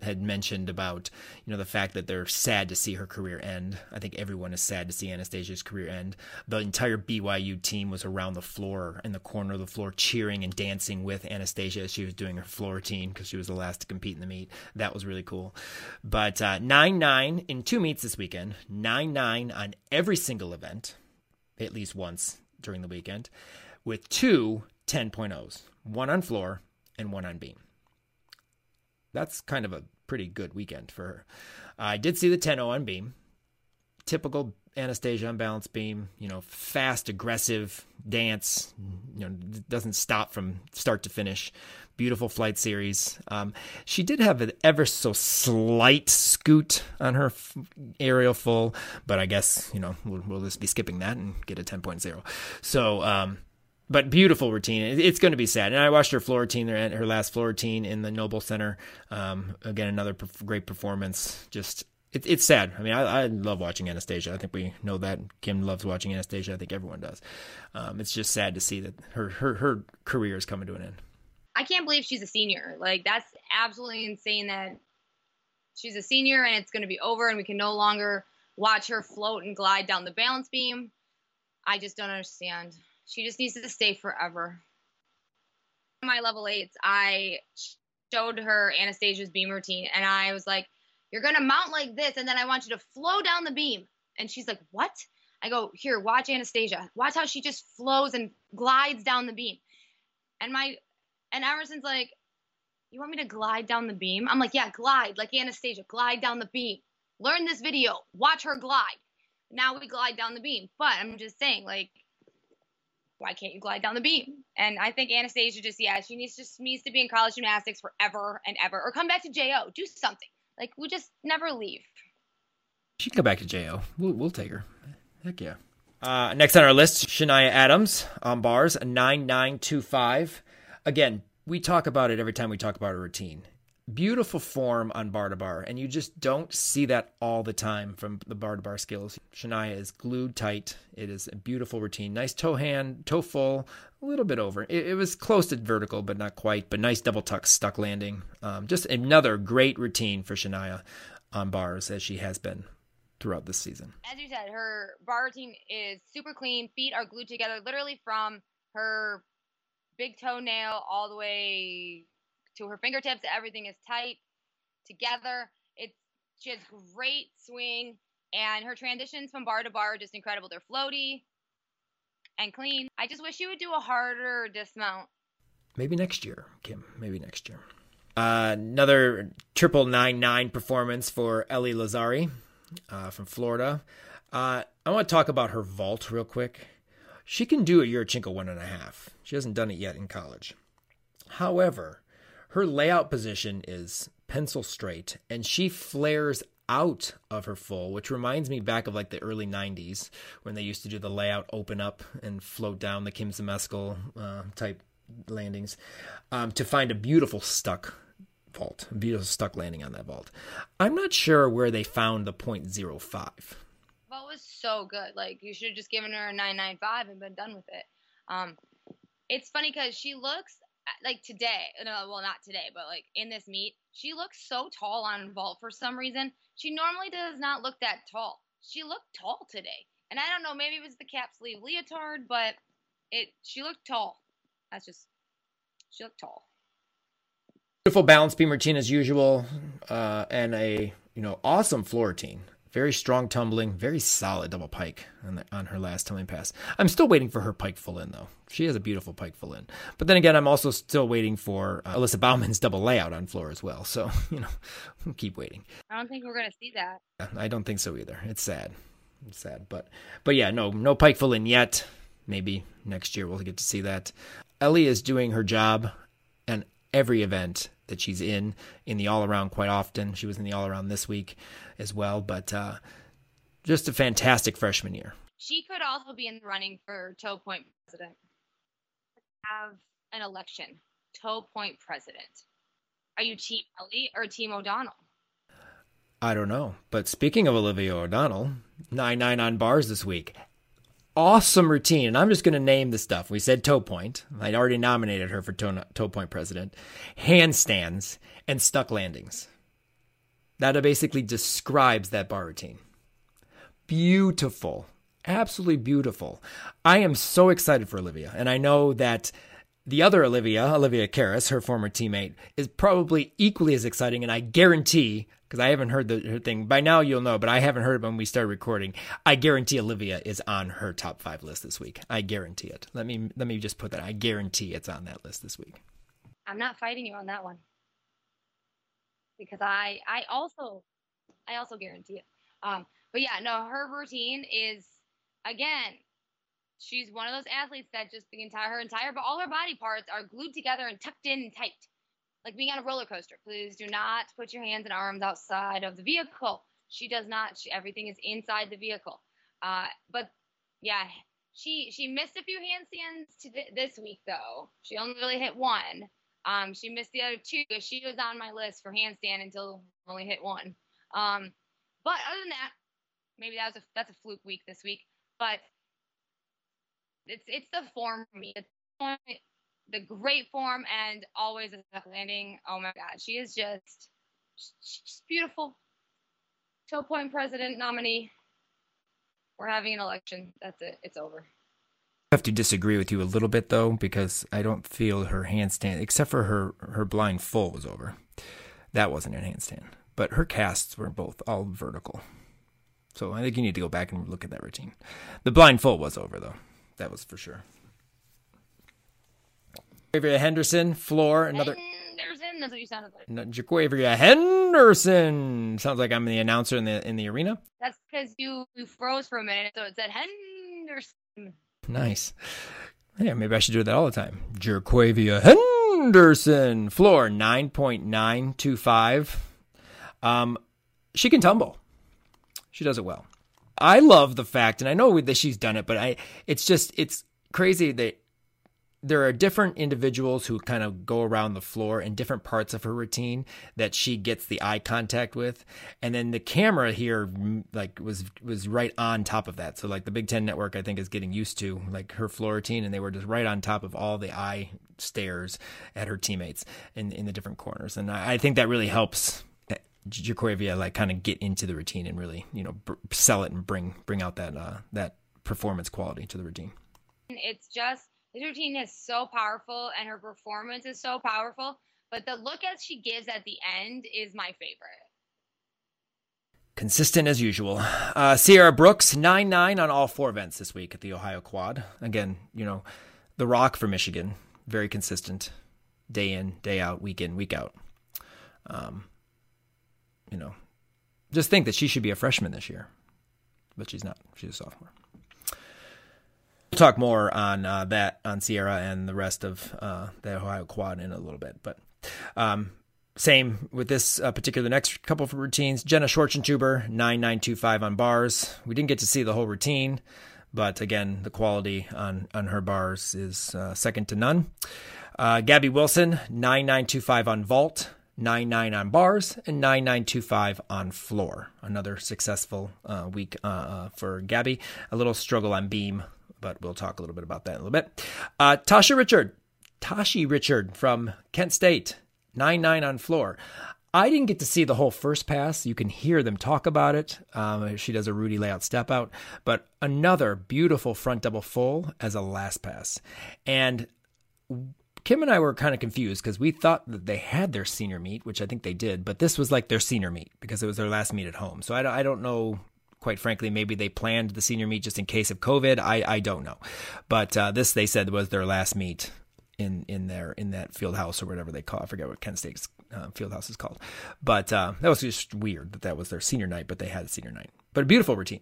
had mentioned about you know the fact that they're sad to see her career end. I think everyone is sad to see Anastasia's career end. The entire BYU team was around the floor in the corner of the floor cheering and dancing with Anastasia as she was doing her floor routine because she was the last to compete in the meet. That was really cool. But uh, nine nine in two meets this weekend. Nine nine on every single event, at least once during the weekend, with two 10.0s, one on floor and one on beam that's kind of a pretty good weekend for her. I did see the 10 on beam. Typical Anastasia unbalanced beam, you know, fast, aggressive dance, you know, doesn't stop from start to finish. Beautiful flight series. Um, she did have an ever so slight scoot on her aerial full, but I guess, you know, we'll, we'll, just be skipping that and get a 10.0. So, um, but beautiful routine. It's going to be sad. And I watched her floor routine, her last floor routine in the Noble Center. Um, again, another great performance. Just it, it's sad. I mean, I, I, love watching Anastasia. I think we know that Kim loves watching Anastasia. I think everyone does. Um, it's just sad to see that her her her career is coming to an end. I can't believe she's a senior. Like that's absolutely insane that she's a senior and it's going to be over and we can no longer watch her float and glide down the balance beam. I just don't understand. She just needs to stay forever. My level eights, I showed her Anastasia's beam routine, and I was like, "You're gonna mount like this, and then I want you to flow down the beam." And she's like, "What?" I go, "Here, watch Anastasia. Watch how she just flows and glides down the beam." And my and Emerson's like, "You want me to glide down the beam?" I'm like, "Yeah, glide like Anastasia. Glide down the beam. Learn this video. Watch her glide." Now we glide down the beam. But I'm just saying, like, why can't you glide down the beam? And I think Anastasia just, yeah, she needs just needs to be in college gymnastics forever and ever, or come back to JO, do something. Like we just never leave. She can go back to JO. We'll, we'll take her. Heck yeah. Uh, next on our list, Shania Adams on bars, 9925. Again, we talk about it every time we talk about a routine. Beautiful form on bar to bar, and you just don't see that all the time from the bar to bar skills. Shania is glued tight. It is a beautiful routine. Nice toe hand, toe full, a little bit over. It, it was close to vertical, but not quite. But nice double tuck, stuck landing. Um, just another great routine for Shania on bars as she has been throughout this season. As you said, her bar routine is super clean. Feet are glued together literally from her big toenail all the way to her fingertips. Everything is tight together. It's she has great swing and her transitions from bar to bar are just incredible. They're floaty and clean. I just wish she would do a harder dismount. Maybe next year, Kim. Maybe next year. Uh, another triple nine nine performance for Ellie Lazzari uh, from Florida. Uh, I want to talk about her vault real quick. She can do a Yurchenko one and a half. She hasn't done it yet in college. However, her layout position is pencil straight and she flares out of her full, which reminds me back of like the early 90s when they used to do the layout open up and float down the Kim Zmeskal uh, type landings um, to find a beautiful stuck vault, a beautiful stuck landing on that vault. I'm not sure where they found the 0.05. Vault was so good. Like you should have just given her a 995 and been done with it. Um, it's funny because she looks like today. No, well, not today, but like in this meet, she looks so tall on vault for some reason. She normally does not look that tall. She looked tall today, and I don't know. Maybe it was the cap sleeve leotard, but it she looked tall. That's just she looked tall. Beautiful balance beam routine as usual, uh, and a you know awesome floor routine. Very strong tumbling, very solid double pike on, the, on her last tumbling pass. I'm still waiting for her pike full in though. She has a beautiful pike full in. But then again, I'm also still waiting for uh, Alyssa Baumann's double layout on floor as well. So you know, we'll keep waiting. I don't think we're gonna see that. I don't think so either. It's sad. It's sad, but but yeah, no no pike full in yet. Maybe next year we'll get to see that. Ellie is doing her job, and every event that she's in in the all around quite often. She was in the all around this week as well, but uh, just a fantastic freshman year. She could also be in the running for Toe Point president. Have an election, Toe Point president. Are you Team Ellie or Team O'Donnell? I don't know. But speaking of Olivia O'Donnell, 9 9 on bars this week awesome routine. And I'm just going to name the stuff. We said toe point. I'd already nominated her for toe, toe point president. Handstands and stuck landings. That basically describes that bar routine. Beautiful. Absolutely beautiful. I am so excited for Olivia. And I know that the other Olivia, Olivia Karas, her former teammate, is probably equally as exciting. And I guarantee because I haven't heard the her thing. By now you'll know, but I haven't heard it when we started recording. I guarantee Olivia is on her top five list this week. I guarantee it. Let me let me just put that. I guarantee it's on that list this week. I'm not fighting you on that one because I I also I also guarantee it. Um, but yeah, no, her routine is again. She's one of those athletes that just the entire her entire but all her body parts are glued together and tucked in and tight like being on a roller coaster. Please do not put your hands and arms outside of the vehicle. She does not. She, everything is inside the vehicle. Uh, but yeah, she she missed a few handstands to th- this week though. She only really hit one. Um, she missed the other two. She was on my list for handstand until only hit one. Um, but other than that, maybe that was a that's a fluke week this week. But it's it's the form for me. It's the great form and always landing. Oh my God, she is just she's beautiful. Toe Point President nominee. We're having an election. That's it. It's over. I have to disagree with you a little bit though, because I don't feel her handstand, except for her her blind full was over. That wasn't a handstand, but her casts were both all vertical. So I think you need to go back and look at that routine. The blind full was over though. That was for sure. Jaquavia Henderson, floor, another. Henderson, that's what you sounded like. Jaquavia Henderson sounds like I'm the announcer in the in the arena. That's because you, you froze for a minute, so it said Henderson. Nice. Yeah, maybe I should do that all the time. Jaquavia Henderson, floor nine point nine two five. Um, she can tumble. She does it well. I love the fact, and I know that she's done it, but I, it's just, it's crazy that there are different individuals who kind of go around the floor in different parts of her routine that she gets the eye contact with. And then the camera here like was was right on top of that. So like the big 10 network i think is getting used to like her floor routine and they were just right on top of all the eye stares at her teammates in in the different corners. And i, I think that really helps Jaquavia like kind of get into the routine and really you know sell it and bring bring out that uh, that performance quality to the routine. It's just this routine is so powerful and her performance is so powerful, but the look as she gives at the end is my favorite. Consistent as usual. Uh, Sierra Brooks, 9 9 on all four events this week at the Ohio Quad. Again, you know, the rock for Michigan. Very consistent. Day in, day out, week in, week out. Um, you know, just think that she should be a freshman this year, but she's not. She's a sophomore. We'll talk more on uh, that on Sierra and the rest of uh, the Ohio Quad in a little bit, but um, same with this uh, particular next couple of routines. Jenna Schwarzentuber, 9925 on bars. We didn't get to see the whole routine, but again, the quality on, on her bars is uh, second to none. Uh, Gabby Wilson, 9925 on vault. 99 on bars and 9925 on floor. Another successful uh, week uh, uh, for Gabby. A little struggle on beam, but we'll talk a little bit about that in a little bit. Uh, Tasha Richard, Tashi Richard from Kent State, 99 on floor. I didn't get to see the whole first pass. You can hear them talk about it. Um, she does a Rudy layout step out, but another beautiful front double full as a last pass. And Kim and I were kind of confused because we thought that they had their senior meet, which I think they did, but this was like their senior meet because it was their last meet at home. So I, I don't know, quite frankly, maybe they planned the senior meet just in case of COVID. I, I don't know. But uh, this, they said, was their last meet in, in their in that field house or whatever they call it. I forget what Kent State's uh, field house is called. But uh, that was just weird that that was their senior night, but they had a senior night. But a beautiful routine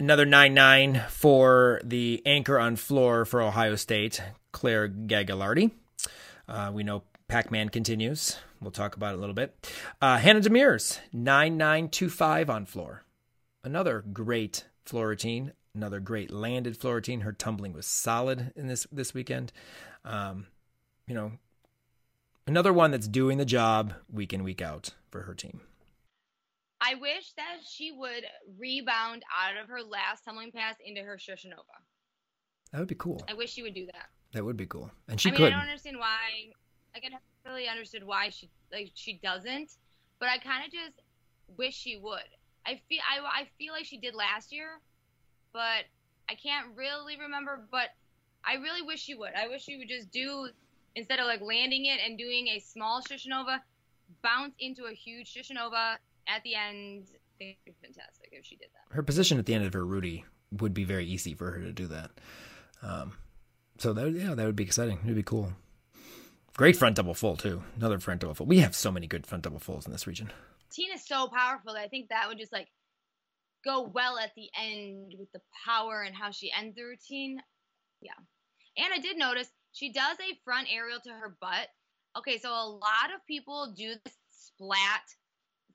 another 9-9 for the anchor on floor for Ohio State, Claire Gagliardi. Uh, we know Pac-Man continues. We'll talk about it a little bit. Uh, Hannah Demers, 9925 on floor. Another great floor. Another great landed floor. Her tumbling was solid in this this weekend. Um, you know, another one that's doing the job week in week out for her team. I wish that she would rebound out of her last tumbling pass into her Shushunova. That would be cool. I wish she would do that. That would be cool. And she I mean, could. I don't understand why. Like, I never really understood why she like she doesn't, but I kind of just wish she would. I feel I, I feel like she did last year, but I can't really remember. But I really wish she would. I wish she would just do instead of like landing it and doing a small Shushunova, bounce into a huge Shushunova at the end. I think it'd be fantastic if she did that. Her position at the end of her Rudy would be very easy for her to do that. Um, so that yeah, that would be exciting. It'd be cool. Great front double full too. Another front double full. We have so many good front double fulls in this region. Tina's so powerful I think that would just like go well at the end with the power and how she ends the routine. Yeah. And I did notice she does a front aerial to her butt. Okay, so a lot of people do this splat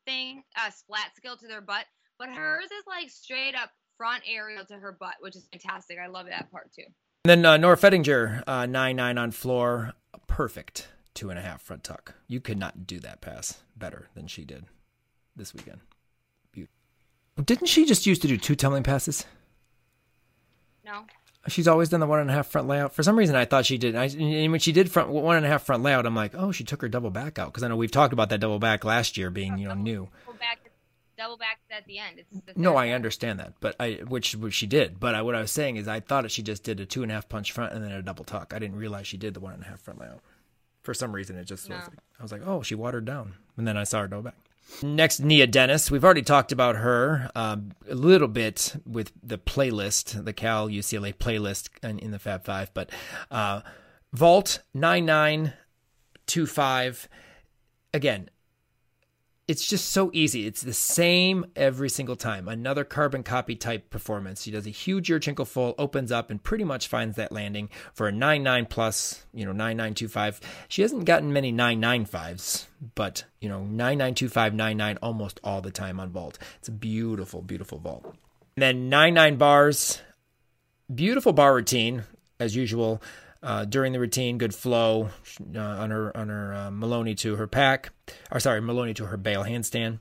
thing, uh, splat skill to their butt, but hers is like straight up front aerial to her butt, which is fantastic. I love that part too. And then uh, Nora Fettinger, uh, nine nine on floor, perfect two and a half front tuck. You could not do that pass better than she did this weekend. Beautiful. Didn't she just used to do two tumbling passes? No. She's always done the one and a half front layout. For some reason, I thought she did. I, and when she did front one and a half front layout, I'm like, oh, she took her double back out because I know we've talked about that double back last year being you know new. Double back, double back at the end. It's the No, I understand that, but I which, which she did. But I, what I was saying is, I thought she just did a two and a half punch front and then a double tuck. I didn't realize she did the one and a half front layout. For some reason, it just was like, I was like, oh, she watered down, and then I saw her double back. Next, Nia Dennis. We've already talked about her um, a little bit with the playlist, the Cal UCLA playlist in, in the Fab Five, but uh, Vault nine nine two five. Again, it's just so easy. It's the same every single time. Another carbon copy type performance. She does a huge Yurchenko full, opens up, and pretty much finds that landing for a 9 9 plus, you know, 9 9 5. She hasn't gotten many 9 9 5s, but, you know, 9 9 5, 9 9 almost all the time on vault. It's a beautiful, beautiful vault. And then 9 9 bars. Beautiful bar routine, as usual. Uh, during the routine, good flow uh, on her on her uh, Maloney to her Pak, or sorry, Maloney to her bail handstand.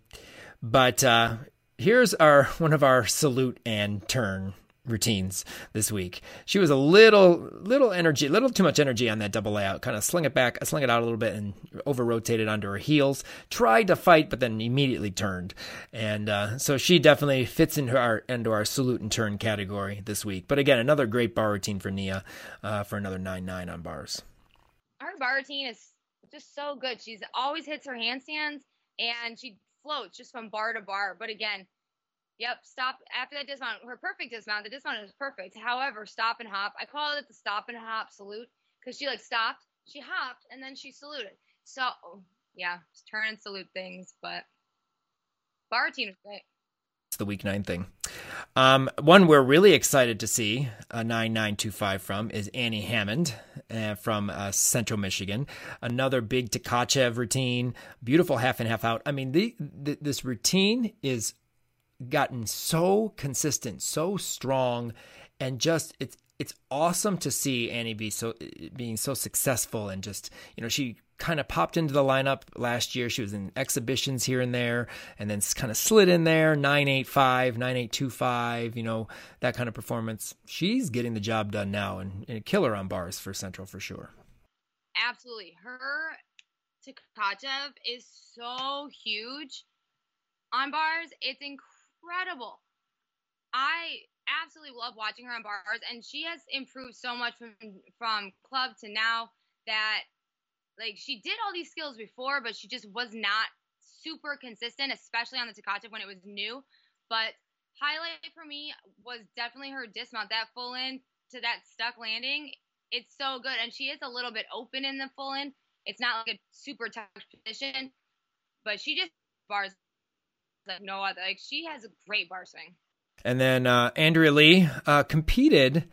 But uh, here's our one of our salute and turn routines this week. She was a little, little energy, little too much energy on that double layout. Kind of sling it back, sling it out a little bit, and over rotated onto her heels. Tried to fight, but then immediately turned. And uh, so she definitely fits into our into our salute and turn category this week. But again, another great bar routine for Nia uh, for another nine nine on bars. Her bar routine is just so good. She's always hits her handstands and she floats just from bar to bar. But again, Yep, stop after that dismount. Her perfect dismount. The dismount is perfect. However, stop and hop. I call it the stop and hop salute because she like stopped, she hopped, and then she saluted. So yeah, turn and salute things, but bar team is great. It's the week nine thing. Um, one we're really excited to see a 9925 from is Annie Hammond uh, from uh, Central Michigan. Another big Tkachev routine, beautiful half and half out. I mean, the, the, this routine is gotten so consistent, so strong, and just it's it's awesome to see Annie be so being so successful and just you know she kind of popped into the lineup last year. She was in exhibitions here and there, and then kind of slid in there 985, 9825, you know that kind of performance. She's getting the job done now and, and a killer on bars for Central for sure. Absolutely, her Tkachev is so huge on bars. It's incredible incredible. I absolutely love watching her on bars, and she has improved so much from from club to now that like she did all these skills before, but she just was not super consistent, especially on the Tkachev when it was new. But highlight for me was definitely her dismount, that full in to that stuck landing. It's so good, and she is a little bit open in the full in. It's not like a super tough position, but she just bars like no other. Like she has a great bar swing. And then uh, Andrea Lee uh, competed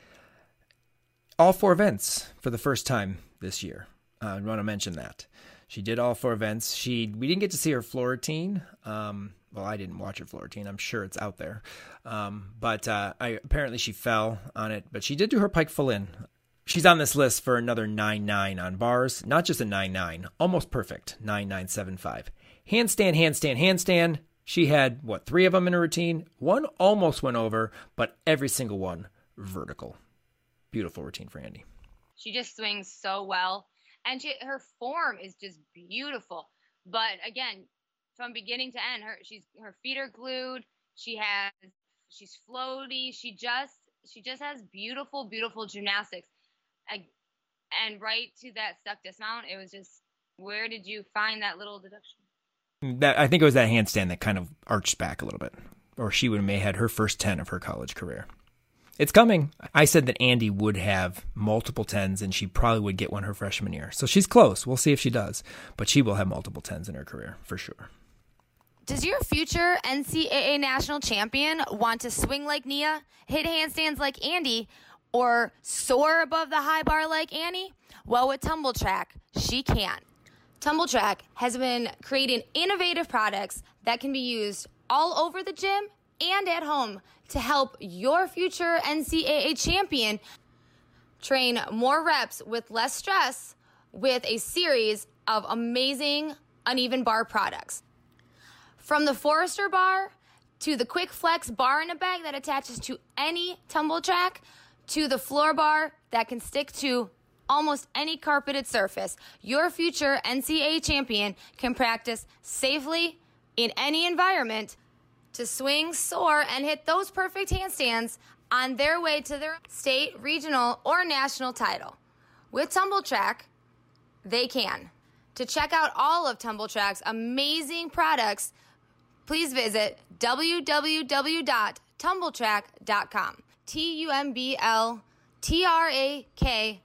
all four events for the first time this year. Uh, I want to mention that she did all four events. She we didn't get to see her floor routine. Um, well, I didn't watch her floor routine. I'm sure it's out there. Um, but uh, I, apparently she fell on it. But she did do her pike full in. She's on this list for another 9 9 on bars, not just a 9 9, almost perfect 9 9 7 5. Handstand, handstand, handstand, she had, what, three of them in her routine? One almost went over, but every single one vertical. Beautiful routine for Andy. She just swings so well. And she, her form is just beautiful. But again, from beginning to end, her she's her feet are glued. She has she's floaty. She just she just has beautiful, beautiful gymnastics. And right to that stuck dismount, it was just where did you find that little deduction? That I think it was that handstand that kind of arched back a little bit, or she would have may had her first ten of her college career. It's coming. I said that Andy would have multiple tens, and she probably would get one her freshman year. So she's close. We'll see if she does, but she will have multiple tens in her career for sure. Does your future NCAA national champion want to swing like Nia, hit handstands like Andy, or soar above the high bar like Annie? Well, with Tumbl Trak, she can. Tumbl Trak has been creating innovative products that can be used all over the gym and at home to help your future NCAA champion train more reps with less stress with a series of amazing uneven bar products. From the Forester bar to the Quick Flex bar in a bag that attaches to any Tumbl Trak to the floor bar that can stick to almost any carpeted surface, your future NCAA champion can practice safely in any environment to swing, soar, and hit those perfect handstands on their way to their state, regional, or national title. With Tumbl Trak, they can. To check out all of Tumbl Trak's amazing products, please visit www.tumbltrak.com. T U M B L T R A K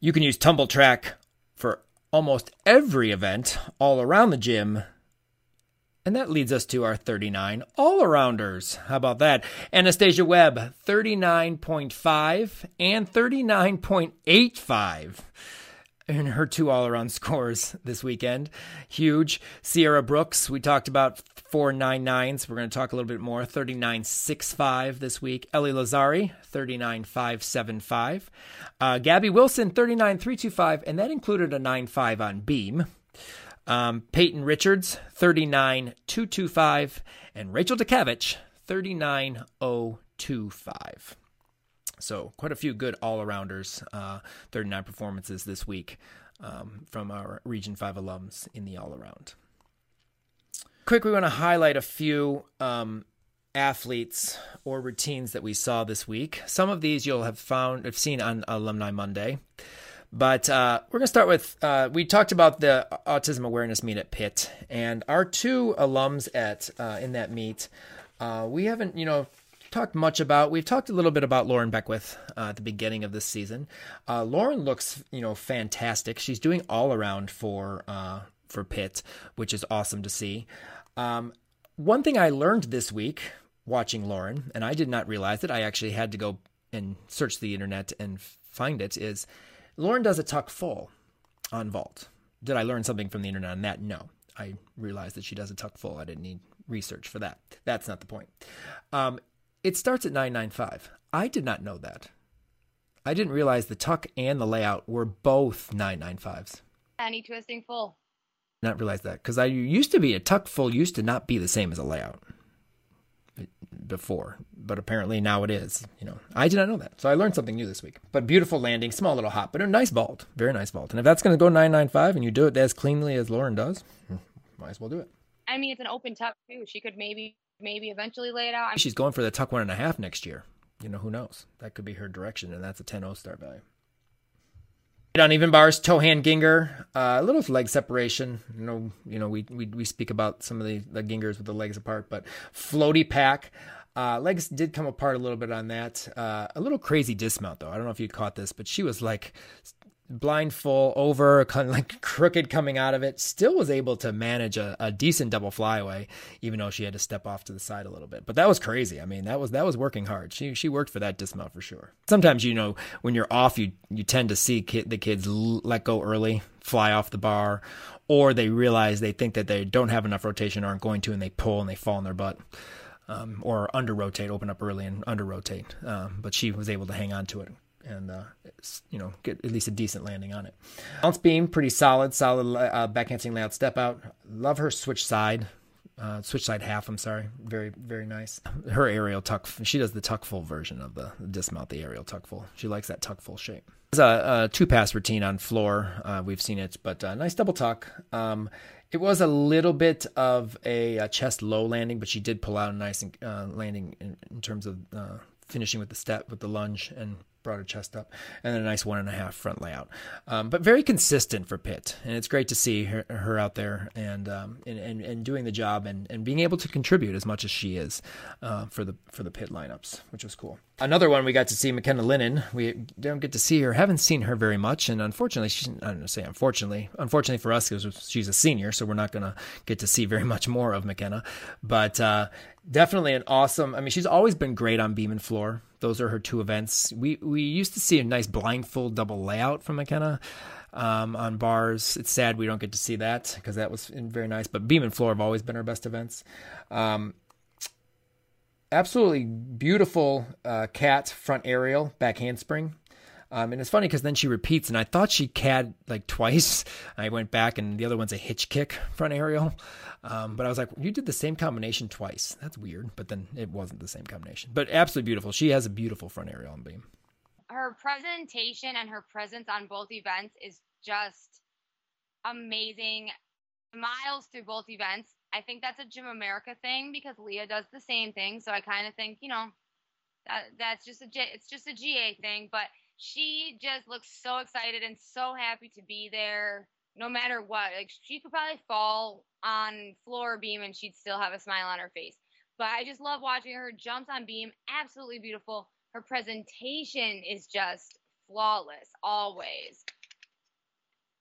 you can use Tumbl Trak for almost every event all around the gym And that leads us to our 39 all arounders. How about that? Anastasia Webb, 39.5 and 39.85 in her two all around scores this weekend. Huge. Sierra Brooks, we talked about four nine nines. We're going to talk a little bit more. 39.65 this week. Ellie Lazzari, 39.575. Uh, Gabby Wilson, 39.325, and that included a 9.5 on beam. Um, Peyton Richards, 39.225, and Rachel Dukavich, 39.025. So, quite a few good all arounders, uh, 39 performances this week um, from our Region 5 alums in the all around. Quick, we want to highlight a few um, athletes or routines that we saw this week. Some of these you'll have found, have seen on Alumni Monday. But uh, we're going to start with uh, we talked about the autism awareness meet at Pitt, and our two alums at uh, in that meet, uh, we haven't you know talked much about. We've talked a little bit about Lauren Beckwith uh, at the beginning of this season. Uh, Lauren looks you know fantastic. She's doing all around for for Pitt, which is awesome to see. Um, one thing I learned this week watching Lauren, and I did not realize it. I actually had to go and search the internet and find it. Is Lauren does a tuck full on vault. Did I learn something from the internet on that? No. I realized that she does a tuck full. I didn't need research for that. That's not the point. Um, it starts at 995. I did not know that. I didn't realize the tuck and the layout were both 995s. Any twisting full. Not realize that because I used to be a tuck full used to not be the same as a layout before, but apparently now it is. You know, I did not know that, so I learned something new this week. But beautiful landing, small little hop, but a nice vault, very nice vault. And if that's going to go 995 and you do it as cleanly as Lauren does, hmm, might as well do it. I mean, it's an open tuck too. She could maybe maybe eventually lay it out. She's going for the tuck one and a half next year. You know, who knows? That could be her direction, and that's a 10-0 start value. On even bars, Tohan Ginger, uh, a little leg separation. You know, you know, we, we we speak about some of the, the Gingers with the legs apart, but floaty Pak. Uh, legs did come apart a little bit on that. Uh, a little crazy dismount though. I don't know if you caught this, but she was like blind full over, kind of like crooked coming out of it. Still was able to manage a, a decent double flyaway, even though she had to step off to the side a little bit. But that was crazy. I mean, that was that was working hard. She she worked for that dismount for sure. Sometimes you know when you're off, you you tend to see kid, the kids let go early, fly off the bar, or they realize they think that they don't have enough rotation, aren't going to, and they pull and they fall on their butt um, or under rotate, open up early and under rotate. Um, but she was able to hang on to it and uh, you know get at least a decent landing on it. Bounce beam, pretty solid, solid uh, backhanding layout step out. Love her switch side. Uh, switch side half. I'm sorry, very very nice. Her aerial tuck. She does the tuck full version of the, dismount, the aerial tuck full. She likes that tuck full shape. It's a, a two pass routine on floor. Uh, we've seen it, but uh, nice double tuck. Um, it was a little bit of a, a, chest low landing, but she did pull out a nice uh, landing in, in, terms of uh, finishing with the step with the lunge and brought her chest up, and then a nice one and a half front layout. Um, but very consistent for Pitt, and it's great to see her, her out there and, um, and, and and doing the job and, and being able to contribute as much as she is uh, for the for the Pitt lineups, which was cool. Another one we got to see McKenna Lennon. We don't get to see her, haven't seen her very much, and unfortunately, I don't know, say unfortunately, unfortunately for us because she's a senior, so we're not going to get to see very much more of McKenna. But uh, definitely an awesome. I mean, she's always been great on beam and floor. Those are her two events. We we used to see a nice blind full double layout from McKenna um, on bars. It's sad we don't get to see that because that was very nice. But beam and floor have always been her best events. Um, absolutely beautiful uh, cat front aerial back handspring. Um, and it's funny because then she repeats, and I thought she cad like twice. I went back, and the other one's a hitch kick front aerial. Um, but I was like, you did the same combination twice. That's weird. But then it wasn't the same combination. But absolutely beautiful. She has a beautiful front aerial and beam. Her presentation and her presence on both events is just amazing. Miles through both events. I think that's a Gym America thing because Leah does the same thing. So I kind of think, you know, that that's just a it's just a GA thing. But she just looks so excited and so happy to be there no matter what. Like she could probably fall on floor beam and she'd still have a smile on her face. But I just love watching her jumps on beam, absolutely beautiful. Her presentation is just flawless always.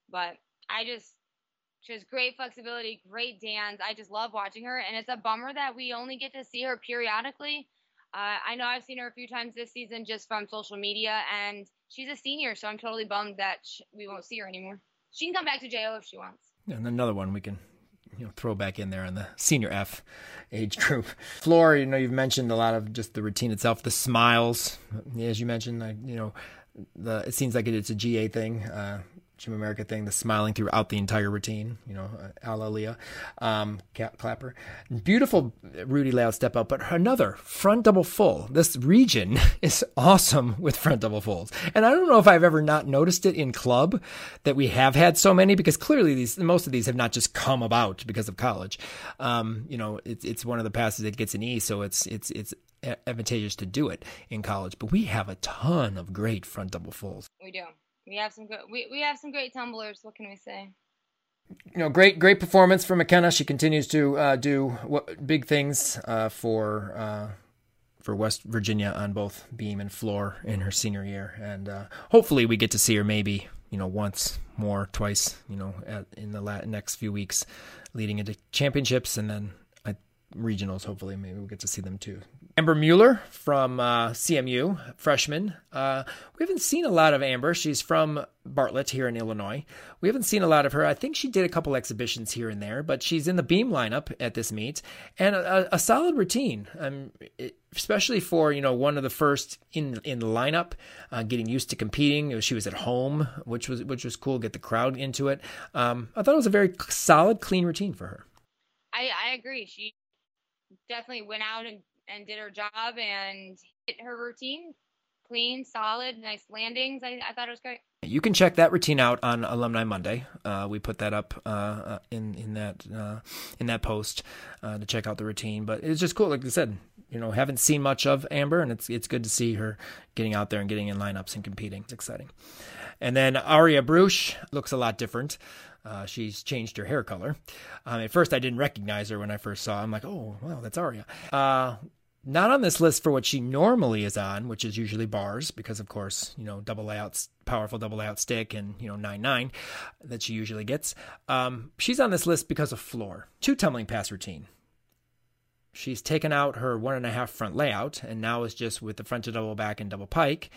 But I just She has great flexibility, great dance. I just love watching her, and it's a bummer that we only get to see her periodically. Uh, I know I've seen her a few times this season just from social media, and she's a senior, so I'm totally bummed that we won't see her anymore. She can come back to JO if she wants. And another one we can you know throw back in there in the senior F age group. Floor, you know, you've mentioned a lot of just the routine itself, the smiles, as you mentioned, like, you know, the it seems like it's a GA thing. Uh, Gym America thing, the smiling throughout the entire routine, you know, uh, a la Leah, um, Clapper. Beautiful Rudy layout step up, but another front double full. This region is awesome with front double fulls. And I don't know if I've ever not noticed it in club that we have had so many because clearly these, most of these have not just come about because of college. Um, you know, it's, it's one of the passes that gets an E, so it's, it's, it's advantageous to do it in college, but we have a ton of great front double fulls. We do. We have some good. We, we have some great tumblers. What can we say? You know, great great performance from McKenna. She continues to uh, do what, big things uh, for uh, for West Virginia on both beam and floor in her senior year, and uh, hopefully we get to see her maybe you know once more, twice, you know, at, in the next few weeks, leading into championships, and then regionals. Hopefully, maybe we'll get to see them too. Amber Mueller from uh, CMU, freshman. Uh, we haven't seen a lot of Amber. She's from Bartlett here in Illinois. We haven't seen a lot of her. I think she did a couple exhibitions here and there, but she's in the beam lineup at this meet and a, a solid routine. Um, it, especially for you know one of the first in in the lineup, uh, getting used to competing. She was at home, which was which was cool. Get the crowd into it. Um, I thought it was a very solid, clean routine for her. I, I agree. She definitely went out and, and did her job and hit her routine clean, solid, nice landings. I, I thought it was great. You can check that routine out on Alumni Monday. Uh, we put that up uh, uh, in in that uh, in that post uh, to check out the routine. But it's just cool, like I said. You know, haven't seen much of Amber, and it's it's good to see her getting out there and getting in lineups and competing. It's exciting. And then Aria Brusch looks a lot different. Uh, she's changed her hair color. Um, at first, I didn't recognize her when I first saw. Her. I'm like, oh, wow, that's Aria. Uh, not on this list for what she normally is on, which is usually bars, because of course, you know, double layouts, powerful double layout stick, and you know, nine nine that she usually gets. Um, she's on this list because of floor, two tumbling pass routine. She's taken out her one and a half front layout, and now is just with the front to double back and double pike.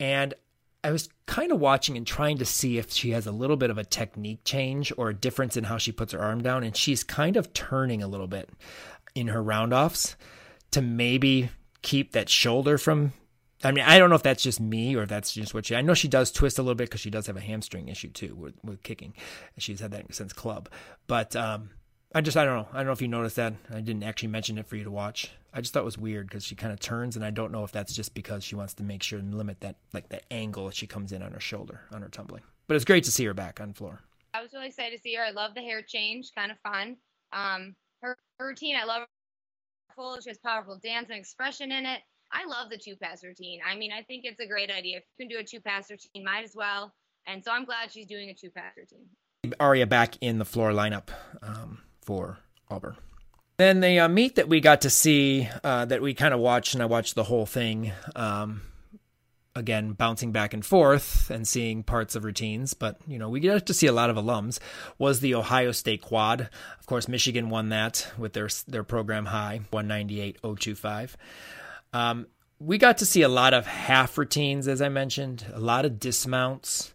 And I was kind of watching and trying to see if she has a little bit of a technique change or a difference in how she puts her arm down. And she's kind of turning a little bit in her roundoffs to maybe keep that shoulder from. I mean, I don't know if that's just me or if that's just what she. I know she does twist a little bit because she does have a hamstring issue too with, with kicking. She's had that since club, but um, I just I don't know. I don't know if you noticed that. I didn't actually mention it for you to watch. I just thought it was weird because she kind of turns, and I don't know if that's just because she wants to make sure and limit that like that angle that she comes in on her shoulder on her tumbling. But it's great to see her back on floor. I was really excited to see her. I love the hair change, kind of fun. Um, her, her routine, I love. Full, she has powerful dance and expression in it. I love the two pass routine. I mean, I think it's a great idea. If you can do a two pass routine, might as well. And so I'm glad she's doing a two pass routine. Aria back in the floor lineup. Um, for Auburn. Then the uh, meet that we got to see, uh, that we kind of watched, and I watched the whole thing. Um, again, bouncing back and forth and seeing parts of routines, but you know we got to see a lot of alums. Was the Ohio State Quad? Of course, Michigan won that with their their program high, one ninety eight oh two five. Um, we got to see a lot of half routines, as I mentioned, a lot of dismounts,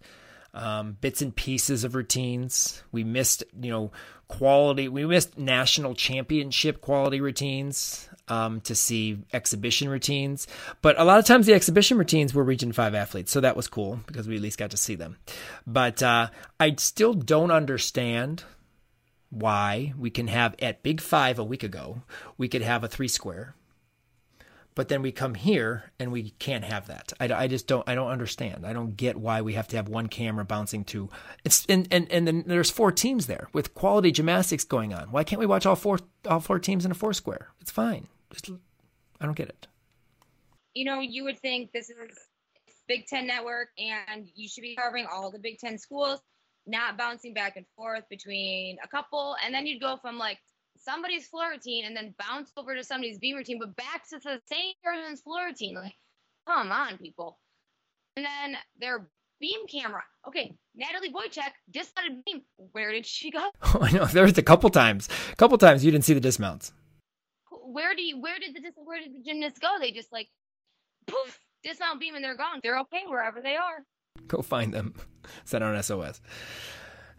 um, bits and pieces of routines. We missed, you know, quality. We missed national championship quality routines um, to see exhibition routines, but a lot of times the exhibition routines were Region Five athletes, so that was cool because we at least got to see them. But uh, I still don't understand why we can have at Big Five a week ago we could have a three square but then we come here and we can't have that. I, I just don't I don't understand. I don't get why we have to have one camera bouncing to it's and and and then there's four teams there with quality gymnastics going on. Why can't we watch all four all four teams in a four square? It's fine. Just I don't get it. You know, you would think this is Big Ten network and you should be covering all the Big Ten schools, not bouncing back and forth between a couple, and then you'd go from like somebody's floor routine and then bounce over to somebody's beam routine, but back to the same person's floor routine. Like, come on, people. And then they're beam camera. Okay, Natalie Wojcik dismounted beam. Where did she go? I know there was a couple times, a couple times you didn't see the dismounts. Where do you? Where did the where did the gymnasts go? They just like poof dismount beam and they're gone. They're okay wherever they are. Go find them. Send out an SOS.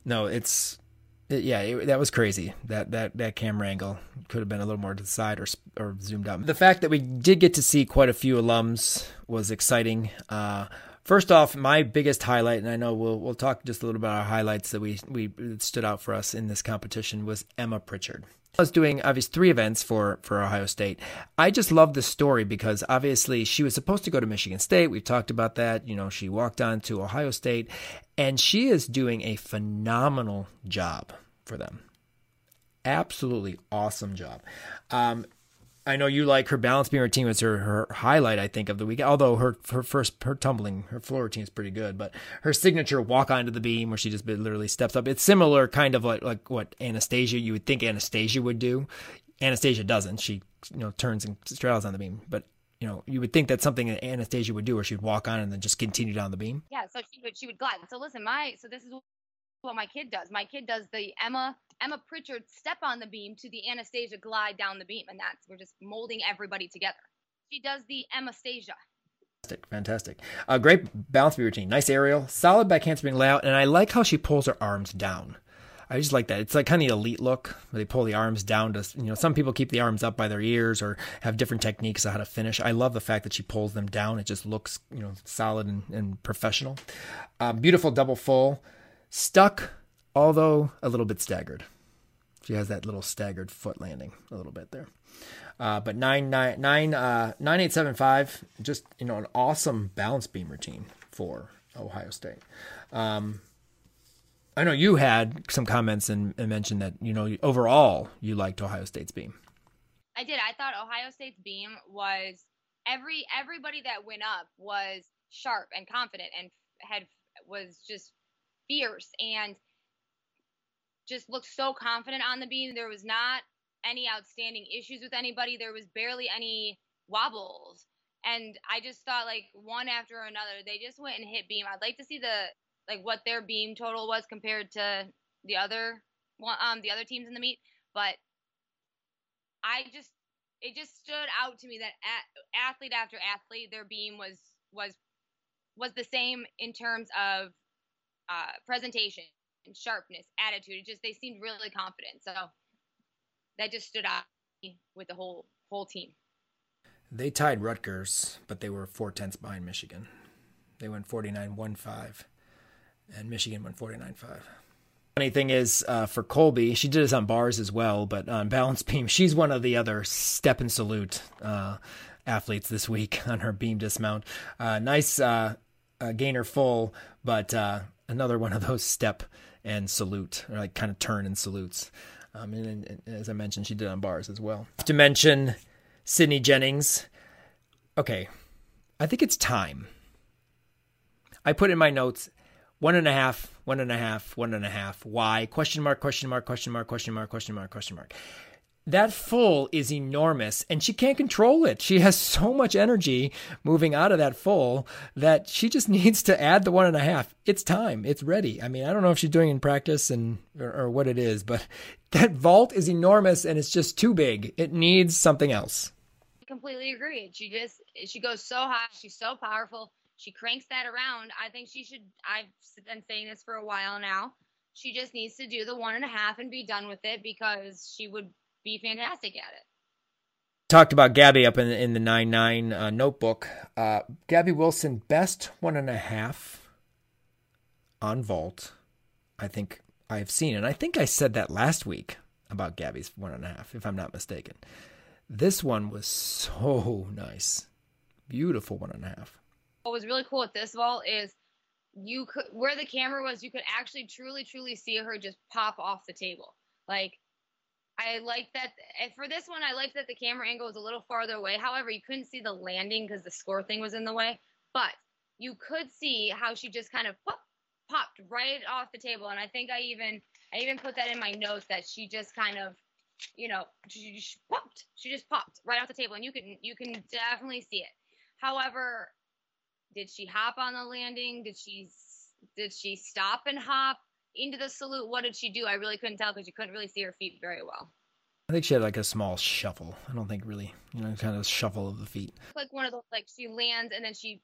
No, it's it, yeah, it, that was crazy. That that that camera angle could have been a little more to the side or or zoomed out. The fact that we did get to see quite a few alums was exciting. Uh, first off, my biggest highlight, and I know we'll we'll talk just a little about our highlights that we we stood out for us in this competition was Emma Pritchard. I was doing obviously three events for for Ohio State. I just love the story because obviously she was supposed to go to Michigan State. We've talked about that. You know, she walked on to Ohio State, and she is doing a phenomenal job for them. Absolutely awesome job. Um, I know you like her balance beam routine was her, her highlight, I think, of the week. Although her her first her tumbling her floor routine is pretty good, but her signature walk onto the beam where she just literally steps up. It's similar, kind of like like what Anastasia you would think Anastasia would do. Anastasia doesn't. She you know turns and straddles on the beam, but you know you would think that's something that Anastasia would do, where she'd walk on and then just continue down the beam. Yeah, so she would she would glide. So listen, my so this is what my kid does. My kid does the Emma Emma Pritchard step on the beam to the Anastasia glide down the beam, and that's we're just molding everybody together. She does the Anastasia. Fantastic, fantastic. Uh, great beam routine, nice aerial, solid back handspring layout, and I like how she pulls her arms down. I just like that. It's like kind of the elite look where they pull the arms down to, you know, some people keep the arms up by their ears or have different techniques of how to finish. I love the fact that she pulls them down. It just looks, you know, solid and, and professional. Uh, beautiful double full. Stuck, although a little bit staggered. She has that little staggered foot landing a little bit there. Uh, but nine nine nine uh, nine eight seven five, just you know, an awesome balance beam routine for Ohio State. Um, I know you had some comments and, and, mentioned that you know overall you liked Ohio State's beam. I did. I thought Ohio State's beam was every everybody that went up was sharp and confident and had was just fierce and just looked so confident on the beam. There was not any outstanding issues with anybody. There was barely any wobbles. And I just thought like one after another, they just went and hit beam. I'd like to see the like what their beam total was compared to the other um the other teams in the meet, but I just it just stood out to me that at, athlete after athlete their beam was was was the same in terms of uh, presentation and sharpness, attitude. It just they seemed really confident. So that just stood out with the whole whole team. They tied Rutgers, but they were four tenths behind Michigan. They went 49 1 5, and Michigan went 49 5. Funny thing is, uh, for Colby, she did this on bars as well, but on balance beam, she's one of the other step and salute uh, athletes this week on her beam dismount. Uh, nice uh, uh, gainer full, but uh, another one of those step and salute, or like kind of turn and salutes. Um, and, and, as I mentioned, she did on bars as well. To mention Sydney Jennings. Okay, I think it's time. I put in my notes one and a half, one and a half, one and a half. Why? Question mark, question mark, question mark, question mark, question mark, question mark that full is enormous and she can't control it. She has so much energy moving out of that full that she just needs to add the one and a half. It's time. It's ready. I mean, I don't know if she's doing in practice and or, or what it is, but that vault is enormous and it's just too big. It needs something else. Completely agree. She just she goes so high. She's so powerful. She cranks that around. I think she should. I've been saying this for a while now. She just needs to do the one and a half and be done with it because she would be fantastic at it. Talked about Gabby up in, in the 9 9 uh, notebook. Uh, Gabby Wilson, best one and a half on vault. I think I've seen. And I think I said that last week about Gabby's one and a half, if I'm not mistaken. This one was so nice. Beautiful one and a half. What was really cool with this vault is you could where the camera was, you could actually truly, truly see her just pop off the table. Like I like that for this one. I liked that the camera angle was a little farther away. However, you couldn't see the landing because the score thing was in the way. But you could see how she just kind of pop, popped right off the table. And I think I even I even put that in my notes that she just kind of, you know, she just popped. She just popped right off the table, and you can you can definitely see it. However, did she hop on the landing? Did she did she stop and hop into the salute? What did she do? I really couldn't tell because you couldn't really see her feet very well. I think she had like a small shuffle. I don't think really, you know, kind of shuffle of the feet. Like one of those, like she lands and then she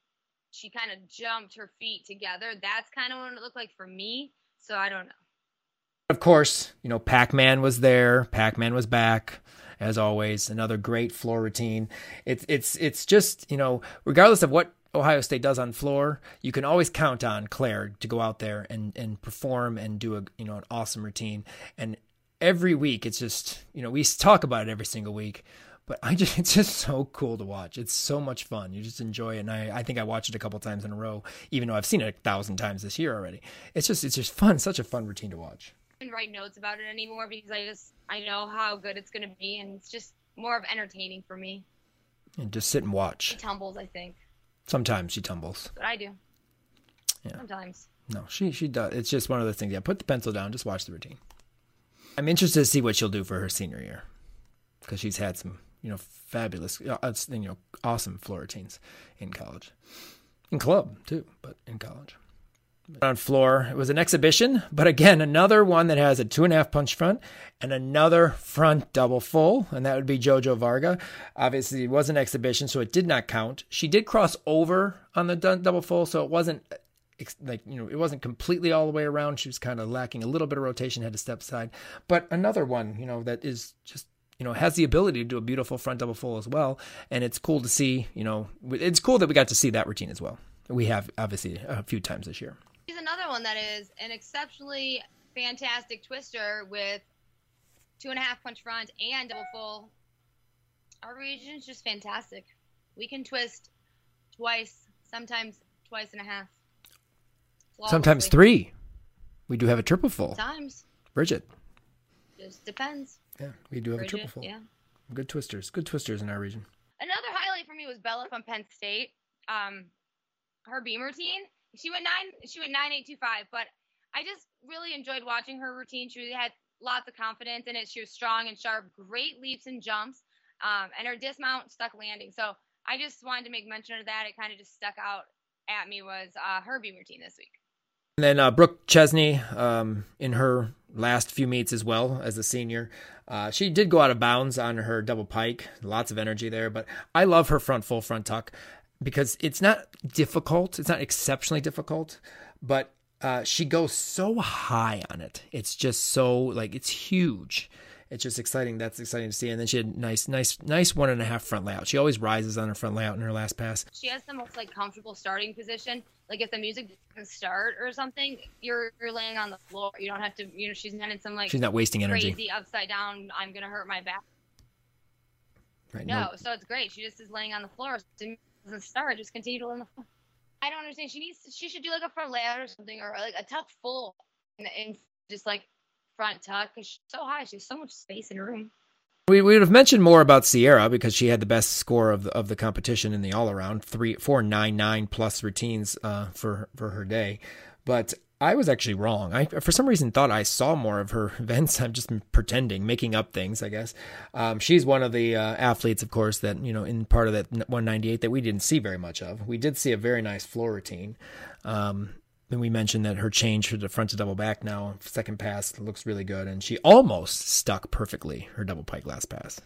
she kind of jumped her feet together. That's kind of what it looked like for me. So I don't know. Of course, you know, Pac Man was there. Pac Man was back, as always. Another great floor routine. It's it's it's just you know, regardless of what Ohio State does on floor, you can always count on Claire to go out there and and perform and do a you know an awesome routine. And every week, it's just you know we talk about it every single week, but I just it's just so cool to watch. It's so much fun. You just enjoy it, and I I think I watched it a couple times in a row, even though I've seen it a thousand times this year already. It's just it's just fun, such a fun routine to watch write notes about it anymore because I just I know how good it's gonna be and it's just more of entertaining for me. And just sit and watch. Tumbles, I think. Sometimes she tumbles. But I do. Yeah. Sometimes. No, she she does. It's just one of those things. Yeah, put the pencil down. Just watch the routine. I'm interested to see what she'll do for her senior year, because she's had some you know fabulous, uh, you know, awesome floor routines in college, in club too, but in college on floor. It was an exhibition, but again, another one that has a two and a half punch front and another front double full, and that would be Jojo Varga. Obviously, it was an exhibition, so it did not count. She did cross over on the double full, so it wasn't like you know it wasn't completely all the way around. She was kind of lacking a little bit of rotation, had to step side. But another one, you know, that is just you know has the ability to do a beautiful front double full as well, and it's cool to see. You know, it's cool that we got to see that routine as well. We have obviously a few times this year. He's another one that is an exceptionally fantastic twister with two and a half punch front and double full. Our region is just fantastic. We can twist twice, sometimes twice and a half. Sometimes three. We do have a triple full. Sometimes. Bridget. Just depends. Yeah, we do have Bridget, a triple full. Yeah. Good twisters. Good twisters in our region. Another highlight for me was Bella from Penn State. Um, her beam routine she went nine. She went nine eight two five. But I just really enjoyed watching her routine. She had lots of confidence in it. She was strong and sharp. Great leaps and jumps. Um, and her dismount stuck landing. So I just wanted to make mention of that. It kind of just stuck out at me was uh, her beam routine this week. And then uh, Brooke Chesney, um, in her last few meets as well as a senior, uh, she did go out of bounds on her double pike. Lots of energy there, but I love her front full front tuck because it's not difficult. It's not exceptionally difficult, but uh, she goes so high on it. It's just so like it's huge. It's just exciting. That's exciting to see. And then she had nice, nice, nice one and a half front layout. She always rises on her front layout in her last pass. She has the most like comfortable starting position. Like if the music doesn't start or something, you're you're laying on the floor. You don't have to. You know, she's not in some like she's not wasting energy. Crazy upside down. I'm gonna hurt my back. Right. Now. No, so it's great. She just is laying on the floor. So doesn't start, just continue to learn the. I don't understand. She needs. She should do like a front layout or something, or like a tuck full, and, and just like front tuck because she's so high. She has so much space in her room. We, we would have mentioned more about Sierra because she had the best score of the, of the competition in the all around three four nine nine plus routines uh, for for her day, but I was actually wrong. I, for some reason, thought I saw more of her events. I'm just pretending, making up things, I guess. Um, she's one of the uh, athletes, of course, that, you know, in part of that 198 that we didn't see very much of. We did see a very nice floor routine. Um, and we mentioned that her change for the front to double back now, second pass, looks really good. And she almost stuck perfectly her double pike last pass.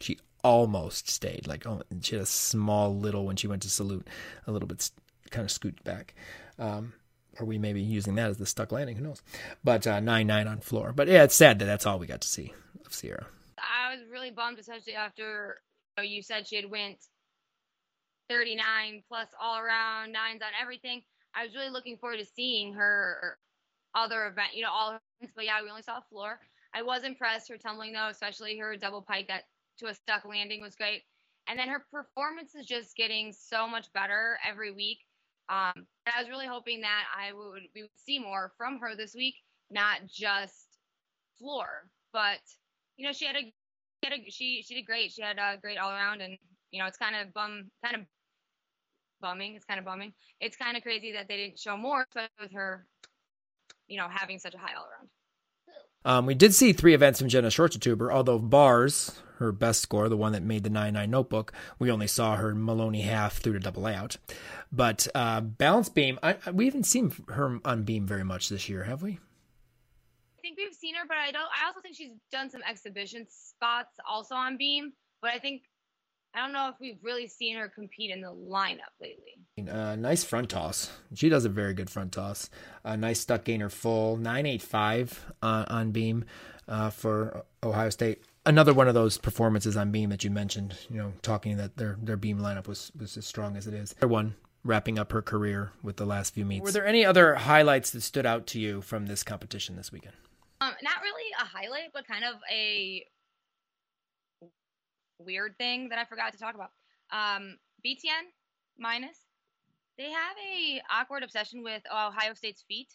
She almost stayed. Like, oh, she had a small little, when she went to salute, a little bit kind of scooted back. Um, or we may be using that as the stuck landing. Who knows? But uh, nine nine on floor. But yeah, it's sad that that's all we got to see of Sierra. I was really bummed, especially after you, know, you said she had went 39 plus all around nines on everything. I was really looking forward to seeing her other event, you know, all events. But yeah, we only saw floor. I was impressed her tumbling though, especially her double pike that to a stuck landing was great. And then her performance is just getting so much better every week. Um, I was really hoping that I would we would see more from her this week, not just floor, but you know she had a, she, had a, she she did great. She had a great all around, and you know it's kind of bum kind of bumming. It's kind of bumming. It's kind of crazy that they didn't show more, with her, you know, having such a high all around. Um, we did see three events from Jenna Shortatuber, although bars, her best score, the one that made the 9-9 notebook, we only saw her Maloney half through to double layout. But uh, balance beam, I, we haven't seen her on beam very much this year, have we? I think we've seen her, but I don't. I also think she's done some exhibition spots also on beam. But I think I don't know if we've really seen her compete in the lineup lately. Uh, nice front toss. She does a very good front toss. A uh, nice stuck gainer full 985 uh, on beam uh, for Ohio State. Another one of those performances on beam that you mentioned. You know, talking that their their beam lineup was was as strong as it is. One wrapping up her career with the last few meets. Were there any other highlights that stood out to you from this competition this weekend? Um, not really a highlight, but kind of a weird thing that I forgot to talk about. Um, BTN minus, they have a awkward obsession with Ohio State's feet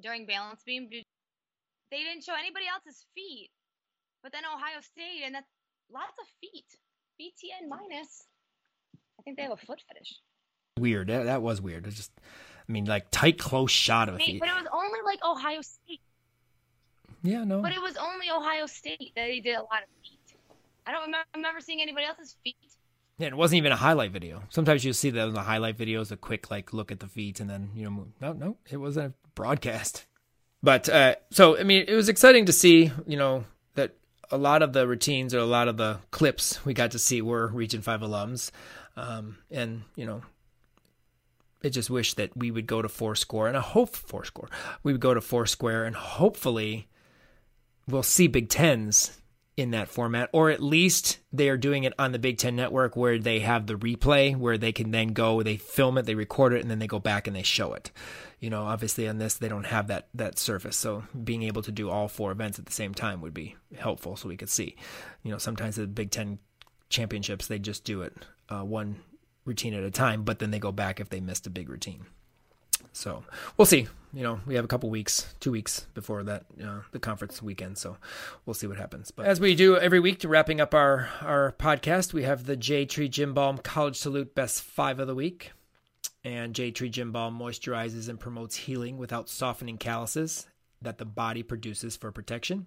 during balance beam. They didn't show anybody else's feet, but then Ohio State, and that's lots of feet. BTN minus. I think they have a foot fetish. Weird. That, that was weird. It's just, I mean, like tight, close shot of feet. But it was only like Ohio State. Yeah, no. But it was only Ohio State that they did a lot of feet. I don't remember, remember seeing anybody else's feet. Yeah, it wasn't even a highlight video. Sometimes you'll see that in the highlight videos, a quick like look at the feet, and then you know, no, no, it wasn't a broadcast. But uh, so I mean, it was exciting to see, you know, that a lot of the routines or a lot of the clips we got to see were Region Five alums, um, and you know, I just wish that we would go to four score and I hope four score. We would go to four square and hopefully we'll see Big Tens in that format, or at least they are doing it on the Big Ten Network where they have the replay where they can then go, they film it, they record it, and then they go back and they show it. You know, obviously on this they don't have that that surface, so being able to do all four events at the same time would be helpful, so we could see. You know, sometimes the Big Ten championships they just do it uh, one routine at a time, but then they go back if they missed a big routine. So we'll see. You know, we have a couple weeks, two weeks before that, uh, the conference weekend. So we'll see what happens. But as we do every week to wrapping up our, our podcast, we have the J Tree Gym Balm College Salute Best Five of the Week. And J Tree Gym Balm moisturizes and promotes healing without softening calluses that the body produces for protection.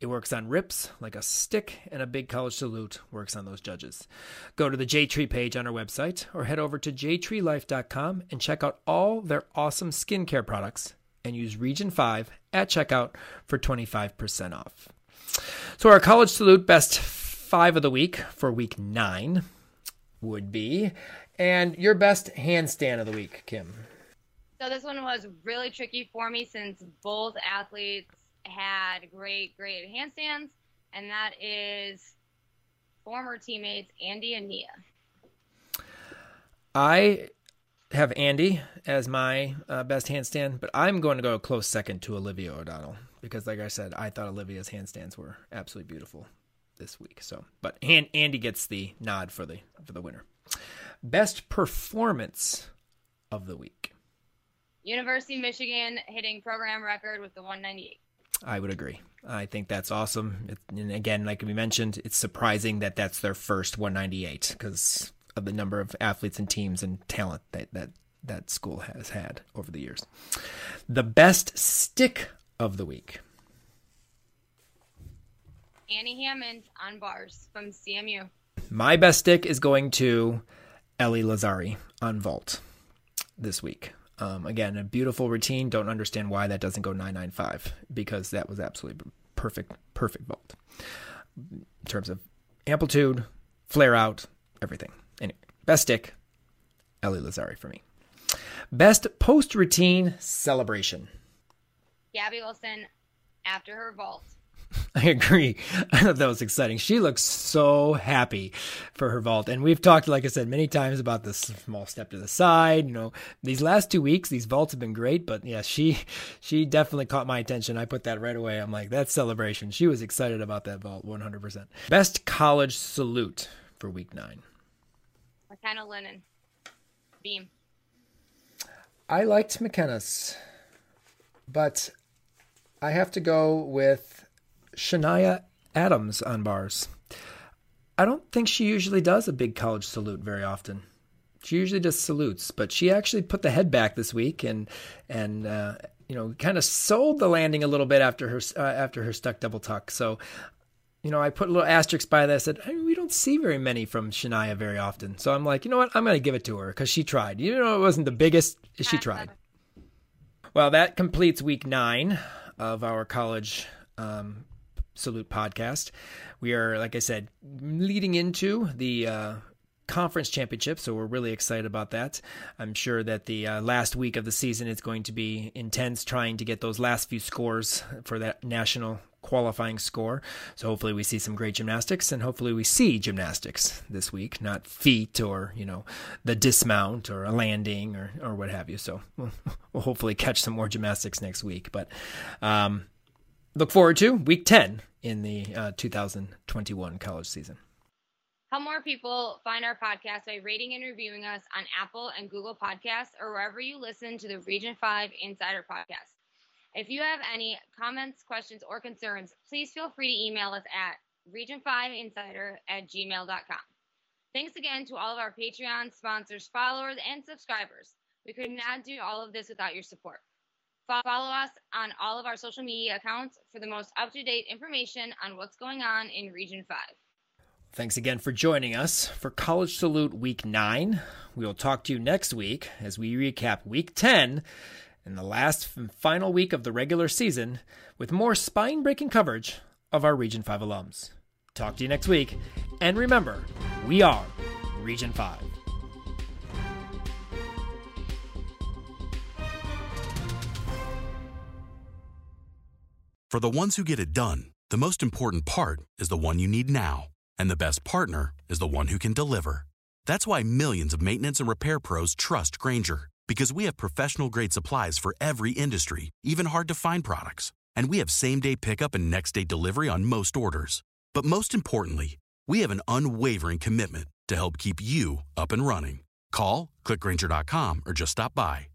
It works on rips like a stick, and a big college salute works on those judges. Go to the JTree page on our website or head over to jtreelife.com and check out all their awesome skincare products and use Region 5 at checkout for 25% off. So, our college salute best five of the week for week nine would be, and your best handstand of the week, Kim. So this one was really tricky for me since both athletes had great, great handstands, and that is former teammates Andy and Nia. I have Andy as my uh, best handstand, but I'm going to go close second to Olivia O'Donnell because, like I said, I thought Olivia's handstands were absolutely beautiful this week. So, but Andy gets the nod for the for the winner. Best performance of the week. University of Michigan hitting program record with the 198. I would agree. I think that's awesome. It, and again, like we mentioned, it's surprising that that's their first 198 because of the number of athletes and teams and talent that that that school has had over the years. The best stick of the week. Annie Hammond on bars from CMU. My best stick is going to Ellie Lazzari on vault this week. Um, again, a beautiful routine. Don't understand why that doesn't go 995 because that was absolutely perfect, perfect vault in terms of amplitude, flare out, everything. Anyway, best stick, Ellie Lazzari for me. Best post routine celebration. Gabby Wilson after her vault I agree. I thought that was exciting. She looks so happy for her vault. And we've talked, like I said, many times about this small step to the side. You know, these last two weeks, these vaults have been great, but yeah, she she definitely caught my attention. I put that right away. I'm like, that's celebration. She was excited about that vault 100%. Best college salute for week nine. McKenna Linen. Beam. I liked McKenna's, but I have to go with Shania Adams on bars. I don't think she usually does a big college salute very often. She usually just salutes, but she actually put the head back this week and and uh, you know, kind of sold the landing a little bit after her uh, after her stuck double tuck. So, you know, I put a little asterisk by that. I said we don't see very many from Shania very often. So I'm like, you know what? I'm going to give it to her because she tried. You know, it wasn't the biggest. She tried. Well, that completes week nine of our college um, salute podcast. We are, like I said, leading into the uh, conference championship, so we're really excited about that. I'm sure that the uh, last week of the season is going to be intense trying to get those last few scores for that national qualifying score. So hopefully we see some great gymnastics and hopefully we see gymnastics this week, not feet or, you know, the dismount or a landing or, or what have you. So we'll, we'll hopefully catch some more gymnastics next week. But um, look forward to week 10 in the uh, 2021 college season. Help more people find our podcast by rating and reviewing us on Apple and Google Podcasts or wherever you listen to the Region 5 Insider Podcast. If you have any comments, questions, or concerns, please feel free to email us at region5insider at gmail.com. Thanks again to all of our Patreon sponsors, followers, and subscribers. We could not do all of this without your support. Follow us on all of our social media accounts for the most up to date information on what's going on in Region 5. Thanks again for joining us for College Salute Week 9. We will talk to you next week as we recap Week 10 and the last and final week of the regular season with more spine breaking coverage of our Region 5 alums. Talk to you next week, and remember, we are Region 5. For the ones who get it done, the most important part is the one you need now. And the best partner is the one who can deliver. That's why millions of maintenance and repair pros trust Grainger, because we have professional grade supplies for every industry, even hard to find products. And we have same day pickup and next day delivery on most orders. But most importantly, we have an unwavering commitment to help keep you up and running. Call, clickgrainger.com, or just stop by.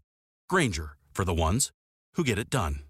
Grainger, for the ones who get it done.